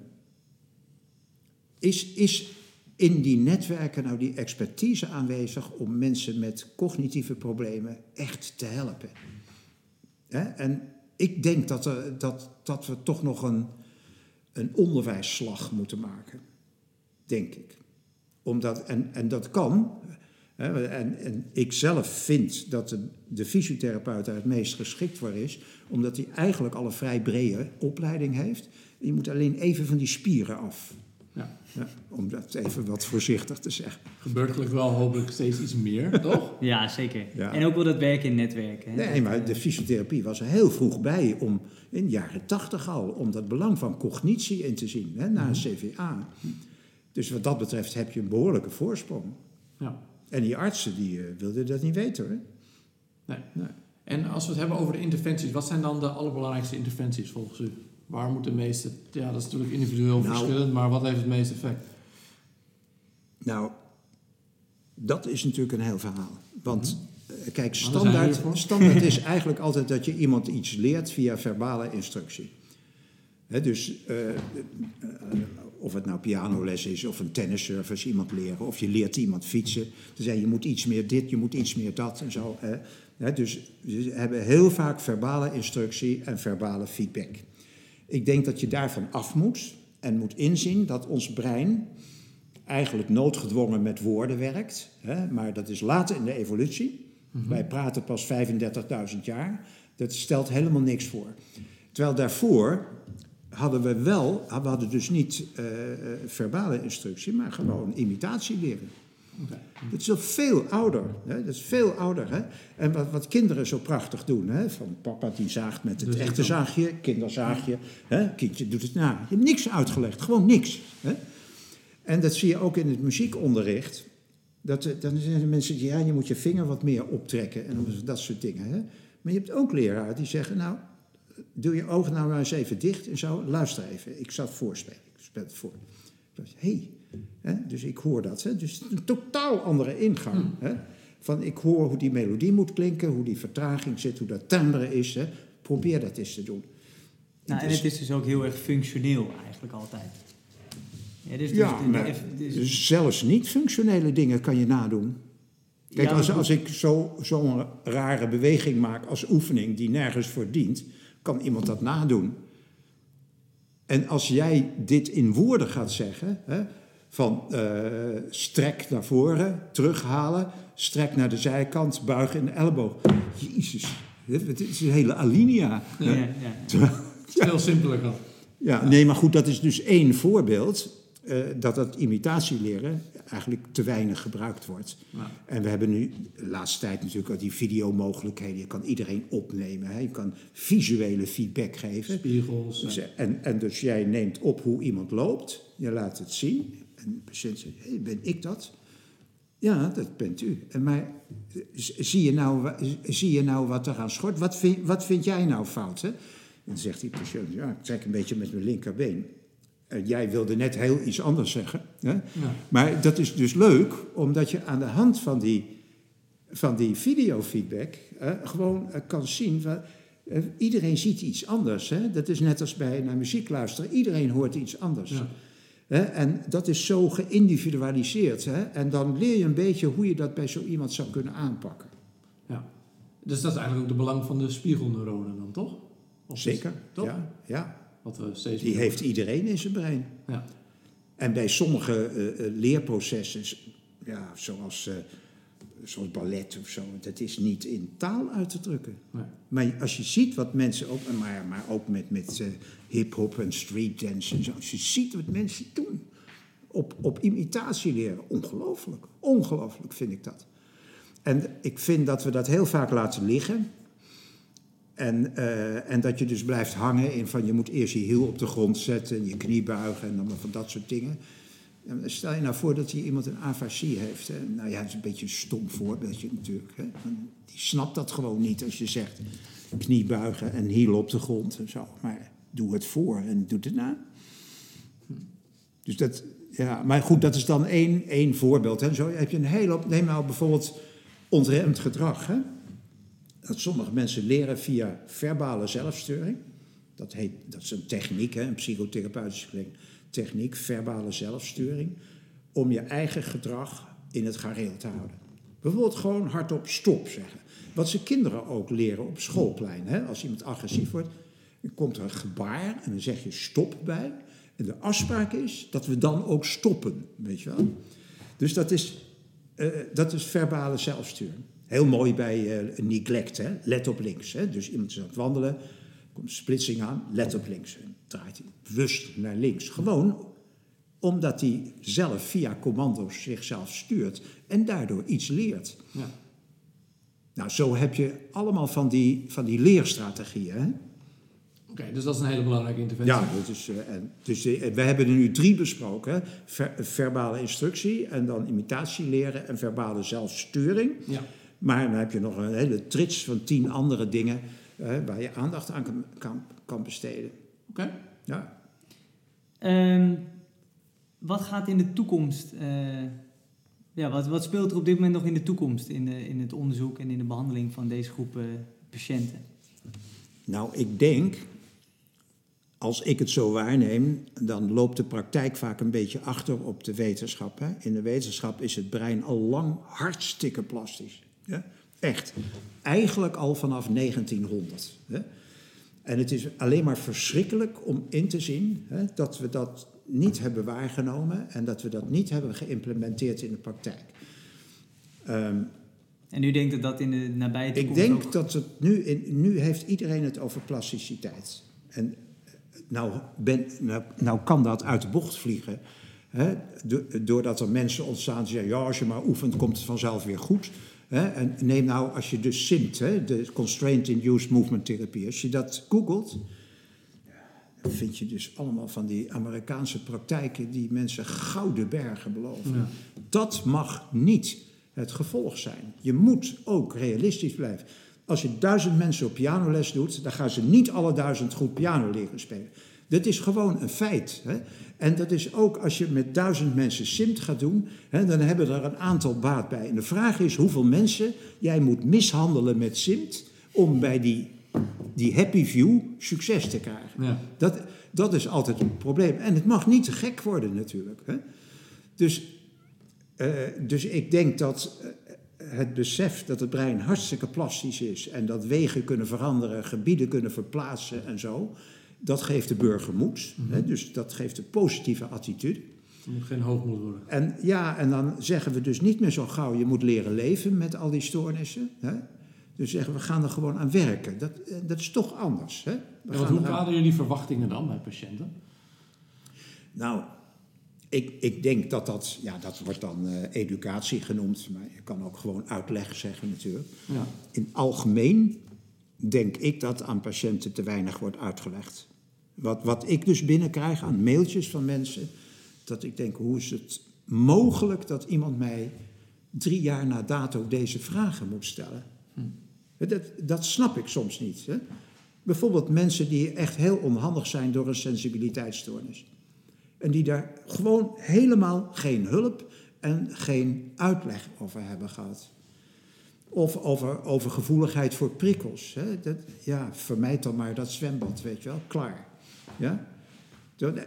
is, is in die netwerken nou die expertise aanwezig om mensen met cognitieve problemen echt te helpen. En ik denk dat, dat, dat we toch nog een, een onderwijsslag moeten maken. Denk ik. Omdat, en, en dat kan. Hè, en, en ik zelf vind dat de, de fysiotherapeut daar het meest geschikt voor is. Omdat hij eigenlijk al een vrij brede opleiding heeft. Je moet alleen even van die spieren af. Ja. om dat even wat voorzichtig te zeggen. Gebeurt gelukkig wel hopelijk steeds iets meer, toch? Ja, zeker. En ook wel dat werken in netwerken. Hè? Nee, maar de fysiotherapie was er heel vroeg bij om, in de jaren tachtig al, om dat belang van cognitie in te zien, hè, na een mhm. CVA. Dus wat dat betreft heb je een behoorlijke voorsprong. Ja. En die artsen die uh, wilden dat niet weten hoor. Nee. nee. En als we het hebben over de interventies, wat zijn dan de allerbelangrijkste interventies volgens u? Waar moet de meeste... Ja, dat is natuurlijk individueel nou, verschillend, maar wat heeft het meeste effect? Nou, dat is natuurlijk een heel verhaal. Want mhm. eh, kijk, standaard, standaard is eigenlijk altijd dat je iemand iets leert via verbale instructie. dus uh, uh, of het nou pianoles is of een tennisservice iemand leren, of je leert iemand fietsen. Dan zei je moet iets meer dit, je moet iets meer dat en zo. dus we hebben heel vaak verbale instructie en verbale feedback. Ik denk dat je daarvan af moet en moet inzien dat ons brein eigenlijk noodgedwongen met woorden werkt. Hè? Maar dat is later in de evolutie. Wij praten pas 35.000 jaar. Dat stelt helemaal niks voor. Terwijl daarvoor hadden we wel, we hadden dus niet uh, verbale instructie, maar gewoon imitatie leren. Dat is al veel ouder. Hè? Dat is veel ouder. Hè? En wat, wat kinderen zo prachtig doen. Hè? Van papa die zaagt met het dus echte zaagje, kinderzaagje. Hè? Kindje doet het na. Je hebt niks uitgelegd, gewoon niks. Hè? En dat zie je ook in het muziekonderricht. Dat, eh, dan zijn er mensen die ja, je moet je vinger wat meer optrekken en dat soort dingen. Hè? Maar je hebt ook leraren die zeggen, nou, doe je ogen nou maar eens even dicht en zo, luister even. Ik zat voorspelen, ik speel het voor. Hé, hey. Dus ik hoor dat. Hè? Dus een totaal andere ingang. Hmm. Hè? Van ik hoor hoe die melodie moet klinken, hoe die vertraging zit, hoe dat timbre is. Hè? Probeer dat eens te doen. Nou, en het is dus ook heel erg functioneel eigenlijk altijd. Ja, dus, dus, ja maar dus, zelfs niet functionele dingen kan je nadoen. Kijk, als, als ik zo'n zo rare beweging maak als oefening die nergens voor dient, kan iemand dat nadoen. En als jij dit in woorden gaat zeggen, hè, van uh, strek naar voren, terughalen, strek naar de zijkant, buig in de elleboog. Jezus, het is een hele alinea. Ja, ja, ja. Veel simpeler kan. Ja, nee, maar goed, dat is dus één voorbeeld. Uh, dat dat imitatieleren eigenlijk te weinig gebruikt wordt. En we hebben nu de laatste tijd natuurlijk al die videomogelijkheden. Je kan iedereen opnemen. Hè? Je kan visuele feedback geven. Spiegels. Dus, en, en dus jij neemt op hoe iemand loopt. Je laat het zien. En de patiënt zegt, hey, ben ik dat? Ja, dat bent u. En maar zie je nou, zie je nou wat er aan schort? Wat vind, wat vind jij nou fout? Hè? En dan zegt die patiënt, ja, ik trek een beetje met mijn linkerbeen. En jij wilde net heel iets anders zeggen. Hè? Ja. Maar dat is dus leuk, omdat je aan de hand van die, van die videofeedback uh, gewoon uh, kan zien. Iedereen ziet iets anders. Hè? Dat is net als bij naar muziek luisteren. Iedereen hoort iets anders. Ja. Hè? En dat is zo geïndividualiseerd. Hè? En dan leer je een beetje hoe je dat bij zo iemand zou kunnen aanpakken. Ja. Dus dat is eigenlijk ook de belang van de spiegelneuronen dan, toch? Of Zeker, toch? Ja, ja. Wat we Die heeft iedereen in zijn brein. Ja. En bij sommige uh, leerprocessen, ja, zoals, uh, zoals ballet of zo, dat is niet in taal uit te drukken. Nee. Maar als je ziet wat mensen ook, maar, maar ook met, met uh, hip-hop en street dance en zo, als je ziet wat mensen doen op, op imitatie leren, ongelooflijk. Ongelooflijk vind ik dat. En ik vind dat we dat heel vaak laten liggen. En, uh, en dat je dus blijft hangen in van je moet eerst je hiel op de grond zetten en je knie buigen en dan van dat soort dingen. En stel je nou voor dat hier iemand een afasie heeft. Nou ja, dat is een beetje een stom voorbeeldje natuurlijk. Hè? Die snapt dat gewoon niet als je zegt knie buigen en hiel op de grond en zo. Maar doe het voor en doe het na. Dus dat, ja, maar goed, dat is dan één, één voorbeeld. Hè? Zo heb je een hele neem nou bijvoorbeeld ontremd gedrag. Hè? Dat sommige mensen leren via verbale zelfsturing. Dat, heet, dat is een techniek, hè, een psychotherapeutische techniek, verbale zelfsturing. Om je eigen gedrag in het gareel te houden. Bijvoorbeeld gewoon hardop stop zeggen. Wat ze kinderen ook leren op schoolplein. Hè? Als iemand agressief wordt, dan komt er een gebaar en dan zeg je stop bij. En de afspraak is dat we dan ook stoppen, weet je wel. Dus dat is, uh, dat is verbale zelfsturing. Heel mooi bij uh, neglect, hè? let op links. Hè? Dus iemand is aan het wandelen, komt splitsing aan, let op links. En draait hij bewust naar links. Gewoon omdat hij zelf via commando's zichzelf stuurt en daardoor iets leert. Ja. Nou, zo heb je allemaal van die, van die leerstrategieën. Oké, dus dat is een hele belangrijke interventie. Ja, dat is, uh, dus uh, we hebben er nu drie besproken. verbale instructie en dan imitatie leren en verbale zelfsturing. Ja. Maar dan heb je nog een hele trits van tien andere dingen uh, waar je aandacht aan kan, kan, kan besteden. Oké. Ja. Um, wat gaat in de toekomst, uh, ja, wat, wat speelt er op dit moment nog in de toekomst in, de, in het onderzoek en in de behandeling van deze groep uh, patiënten? Nou, ik denk, als ik het zo waarneem, dan loopt de praktijk vaak een beetje achter op de wetenschap. Hè? In de wetenschap is het brein al lang hartstikke plastisch. Ja? Echt. Eigenlijk al vanaf 1900. Hè? En het is alleen maar verschrikkelijk om in te zien hè, dat we dat niet hebben waargenomen en dat we dat niet hebben geïmplementeerd in de praktijk. Um, en u denkt dat dat in de nabije toekomst Ik denk dat het nu, in, nu heeft iedereen het over plasticiteit. En nou, ben, nou, nou kan dat uit de bocht vliegen. Hè, doordat er mensen ontstaan die zeggen, ja, als je maar oefent, komt het vanzelf weer goed. Hè, en neem nou, als je dus SIMT, hè, de Constraint Induced Movement Therapie, als je dat googelt, dan vind je dus allemaal van die Amerikaanse praktijken die mensen gouden bergen beloven. Dat mag niet het gevolg zijn. Je moet ook realistisch blijven. Als je duizend mensen op pianoles doet, dan gaan ze niet alle duizend goed piano leren spelen. Dat is gewoon een feit. Hè? En dat is ook als je met duizend mensen SIMT gaat doen, hè, dan hebben er een aantal baat bij. En de vraag is hoeveel mensen jij moet mishandelen met SIMT om bij die, die happy view succes te krijgen. Ja. Dat, dat is altijd een probleem. En het mag niet te gek worden natuurlijk. Hè? Dus, uh, dus ik denk dat uh, het besef dat het brein hartstikke plastisch is en dat wegen kunnen veranderen, gebieden kunnen verplaatsen en zo, dat geeft de burger moed. Mm hè, dus dat geeft een positieve attitude. Er moet geen hoogmoed worden. En ja, en dan zeggen we dus niet meer zo gauw, je moet leren leven met al die stoornissen. Hè? Dus zeggen we gaan er gewoon aan werken. Dat, eh, dat is toch anders. Hè? We ja, hoe kaderen jullie verwachtingen dan bij patiënten? Nou, ik, ik denk dat dat, ja, dat wordt dan uh, educatie genoemd, maar je kan ook gewoon uitleg zeggen natuurlijk. Ja. In algemeen denk ik dat aan patiënten te weinig wordt uitgelegd. Wat, wat ik dus binnenkrijg aan mailtjes van mensen, dat ik denk, hoe is het mogelijk dat iemand mij drie jaar na dato deze vragen moet stellen? Hm. Dat, dat snap ik soms niet. Hè? Bijvoorbeeld mensen die echt heel onhandig zijn door een sensibiliteitsstoornis. En die daar gewoon helemaal geen hulp en geen uitleg over hebben gehad. Of over, over gevoeligheid voor prikkels. Hè? Dat, ja, vermijd dan maar dat zwembad, weet je wel, klaar. Ja?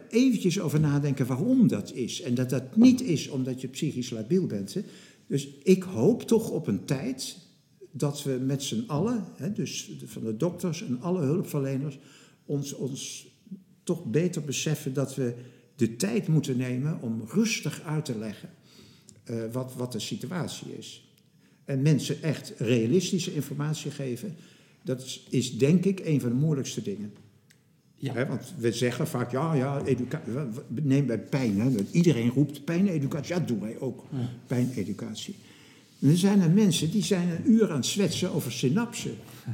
Eventjes over nadenken waarom dat is. En dat dat niet is omdat je psychisch labiel bent. Hè? Dus ik hoop toch op een tijd dat we met z'n allen, hè, dus van de dokters en alle hulpverleners, ons, ons toch beter beseffen dat we de tijd moeten nemen om rustig uit te leggen uh, wat, wat de situatie is. En mensen echt realistische informatie geven, dat is denk ik een van de moeilijkste dingen. Ja. want we zeggen vaak, ja, ja, neem bij pijn. Hè, iedereen roept pijneducatie. Ja, dat doen wij ook, ja. pijneducatie. En er zijn er mensen die zijn een uur aan het zwetsen over synapsen.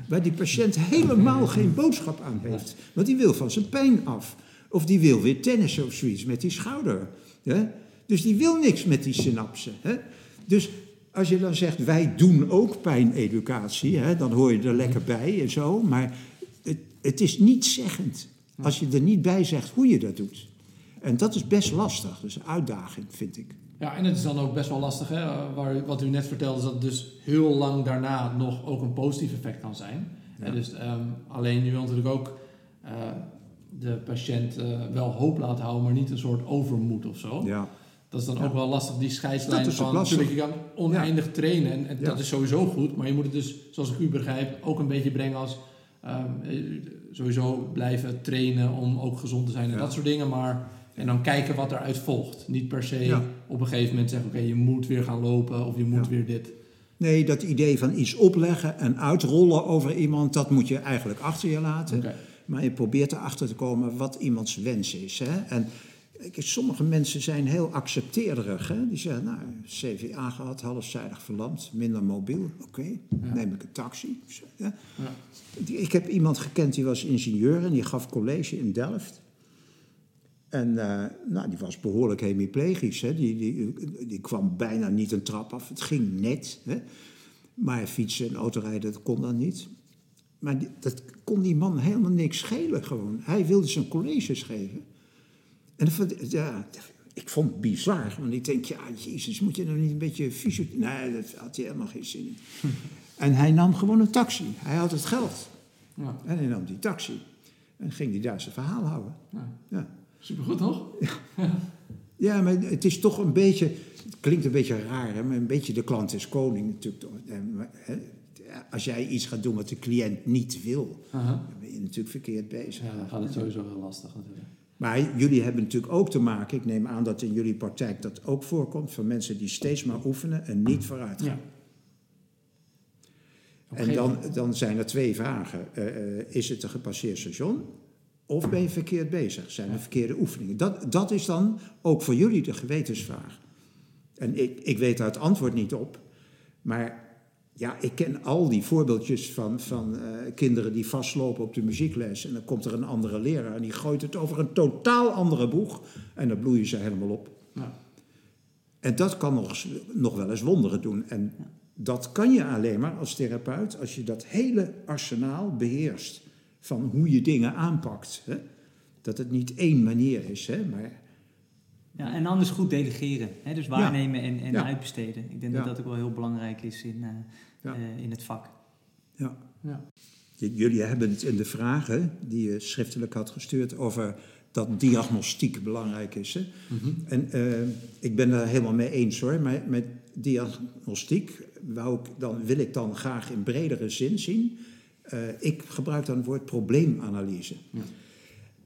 Waar die patiënt helemaal geen boodschap aan heeft. Want die wil van zijn pijn af. Of die wil weer tennissen of zoiets met die schouder. Dus die wil niks met die synapsen. Dus als je dan zegt, wij doen ook pijneducatie, hè, dan hoor je er lekker bij en zo. Maar het, het is niet zeggend als je er niet bij zegt hoe je dat doet. En dat is best lastig, dus een uitdaging vind ik. Ja, en het is dan ook best wel lastig, hè? Waar, wat u net vertelde, is dat het dus heel lang daarna nog ook een positief effect kan zijn. Ja. dus um, alleen je wil natuurlijk ook uh, de patiënt uh, wel hoop laten houden, maar niet een soort overmoed of zo. Ja. Dat is dan ook wel lastig, die scheidslijn van... Natuurlijk, je kan oneindig trainen en, en dat is sowieso goed. Maar je moet het dus, zoals ik u begrijp, ook een beetje brengen als... Um, sowieso blijven trainen om ook gezond te zijn en dat soort dingen. Maar, en dan kijken wat eruit volgt. Niet per se op een gegeven moment zeggen... Oké, je moet weer gaan lopen of je moet weer dit. Nee, dat idee van iets opleggen en uitrollen over iemand... dat moet je eigenlijk achter je laten. Maar je probeert erachter te komen wat iemands wens is. Hè? En sommige mensen zijn heel accepteerderig. Hè? Die zeggen, nou, CVA gehad, halfzijdig verlamd, minder mobiel. Oké, neem ik een taxi. Ja. Ja. Ik heb iemand gekend, die was ingenieur en die gaf college in Delft. En uh, nou, die was behoorlijk hemiplegisch. Hè? Die, die, die kwam bijna niet een trap af. Het ging net. Hè? Maar fietsen en autorijden, dat kon dan niet. Maar dat kon die man helemaal niks schelen gewoon. Hij wilde zijn colleges geven. En dat, ja, ik vond het bizar. Want ik denk, ja, jezus, moet je nou niet een beetje fysio... Nee, dat had hij helemaal geen zin in. en hij nam gewoon een taxi. Hij had het geld. Ja. En hij nam die taxi. En ging die daar zijn verhaal houden. Ja. ja. Supergoed, toch? Ja. ja, maar het is toch een beetje... Het klinkt een beetje raar, hè, maar een beetje de klant is koning natuurlijk. als jij iets gaat doen wat de cliënt niet wil, dan ben je natuurlijk verkeerd bezig. Ja, dan gaat het sowieso heel lastig natuurlijk. Maar jullie hebben natuurlijk ook te maken, ik neem aan dat in jullie praktijk dat ook voorkomt, van mensen die steeds maar oefenen en niet vooruit gaan. Ja. En dan, dan zijn er twee vragen. Eh, eh, is het een gepasseerd station? Of ben je verkeerd bezig? Zijn er verkeerde oefeningen? Dat, dat is dan ook voor jullie de gewetensvraag. En ik, ik weet daar het antwoord niet op. Maar ja, ik ken al die voorbeeldjes van, van eh, kinderen die vastlopen op de muziekles. En dan komt er een andere leraar en die gooit het over een totaal andere boeg. En dan bloeien ze helemaal op. Ja. En dat kan nog, nog wel eens wonderen doen. En dat kan je alleen maar als therapeut als je dat hele arsenaal beheerst van hoe je dingen aanpakt. Hè? Dat het niet één manier is, hè? maar Ja, en anders goed delegeren. Hè? Dus waarnemen en, en Ja. uitbesteden. Ik denk Ja. dat dat ook wel heel belangrijk is in, eh, Ja. eh, in het vak. ja. Jullie hebben het in de vragen die je schriftelijk had gestuurd over dat diagnostiek belangrijk is. Hè? En eh, ik ben daar helemaal mee eens hoor. Maar met diagnostiek wou ik dan, wil ik dan graag in bredere zin zien. Eh, ik gebruik dan het woord probleemanalyse. Ja.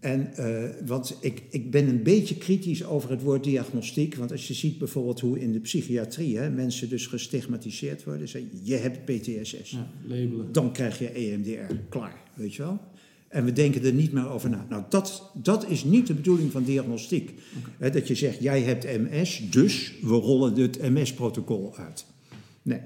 En, eh, want ik, ik ben een beetje kritisch over het woord diagnostiek. Want als je ziet bijvoorbeeld hoe in de psychiatrie hè, mensen dus gestigmatiseerd worden. Zeggen, je hebt PTSS ja, labelen. dan krijg je EMDR. Klaar, weet je wel? En we denken er niet meer over na. Nou, dat, dat is niet de bedoeling van diagnostiek. Hè, dat je zegt, jij hebt MS, dus we rollen het MS-protocol uit. Nee.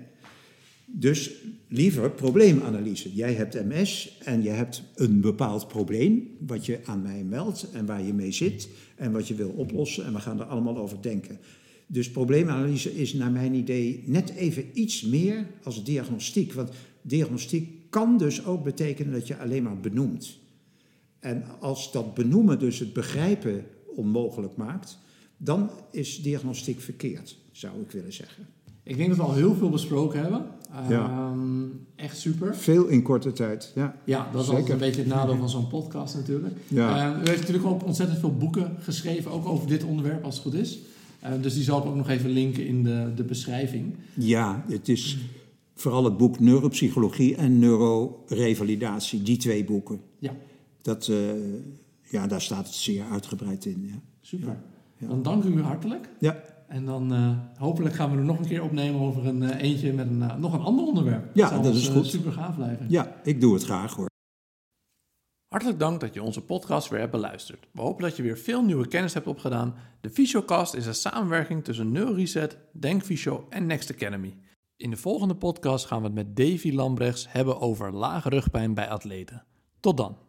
Dus liever probleemanalyse. Jij hebt MS en je hebt een bepaald probleem... wat je aan mij meldt en waar je mee zit... en wat je wil oplossen en we gaan er allemaal over denken. Dus probleemanalyse is naar mijn idee net even iets meer als diagnostiek. Want diagnostiek kan dus ook betekenen dat je alleen maar benoemt. En als dat benoemen dus het begrijpen onmogelijk maakt, dan is diagnostiek verkeerd, zou ik willen zeggen. Ik denk dat we al heel veel besproken hebben. Ja. Ehm, echt super. Veel in korte tijd, ja. Ja, dat is altijd een beetje het nadeel van zo'n podcast natuurlijk. Ja. U heeft natuurlijk ook ontzettend veel boeken geschreven, ook over dit onderwerp als het goed is. Eh, dus die zal ik ook nog even linken in de, de beschrijving. Ja, het is vooral het boek Neuropsychologie en Neurorevalidatie, die twee boeken. Ja, Dat, eh, ja, daar staat het zeer uitgebreid in. Ja. super. Ja. Dan dank u hartelijk. Ja. En dan eh, hopelijk gaan we er nog een keer opnemen over een eh, eentje met een, eh, nog een ander onderwerp. Ja, dat ons, is goed. super gaaf blijven. ja, ik doe het graag hoor. Hartelijk dank dat je onze podcast weer hebt beluisterd. We hopen dat je weer veel nieuwe kennis hebt opgedaan. De Fysiocast is een samenwerking tussen NeuroReset, Denkfysio en Next Academy. In de volgende podcast gaan we het met Davy Lambrechts hebben over lage rugpijn bij atleten. Tot dan.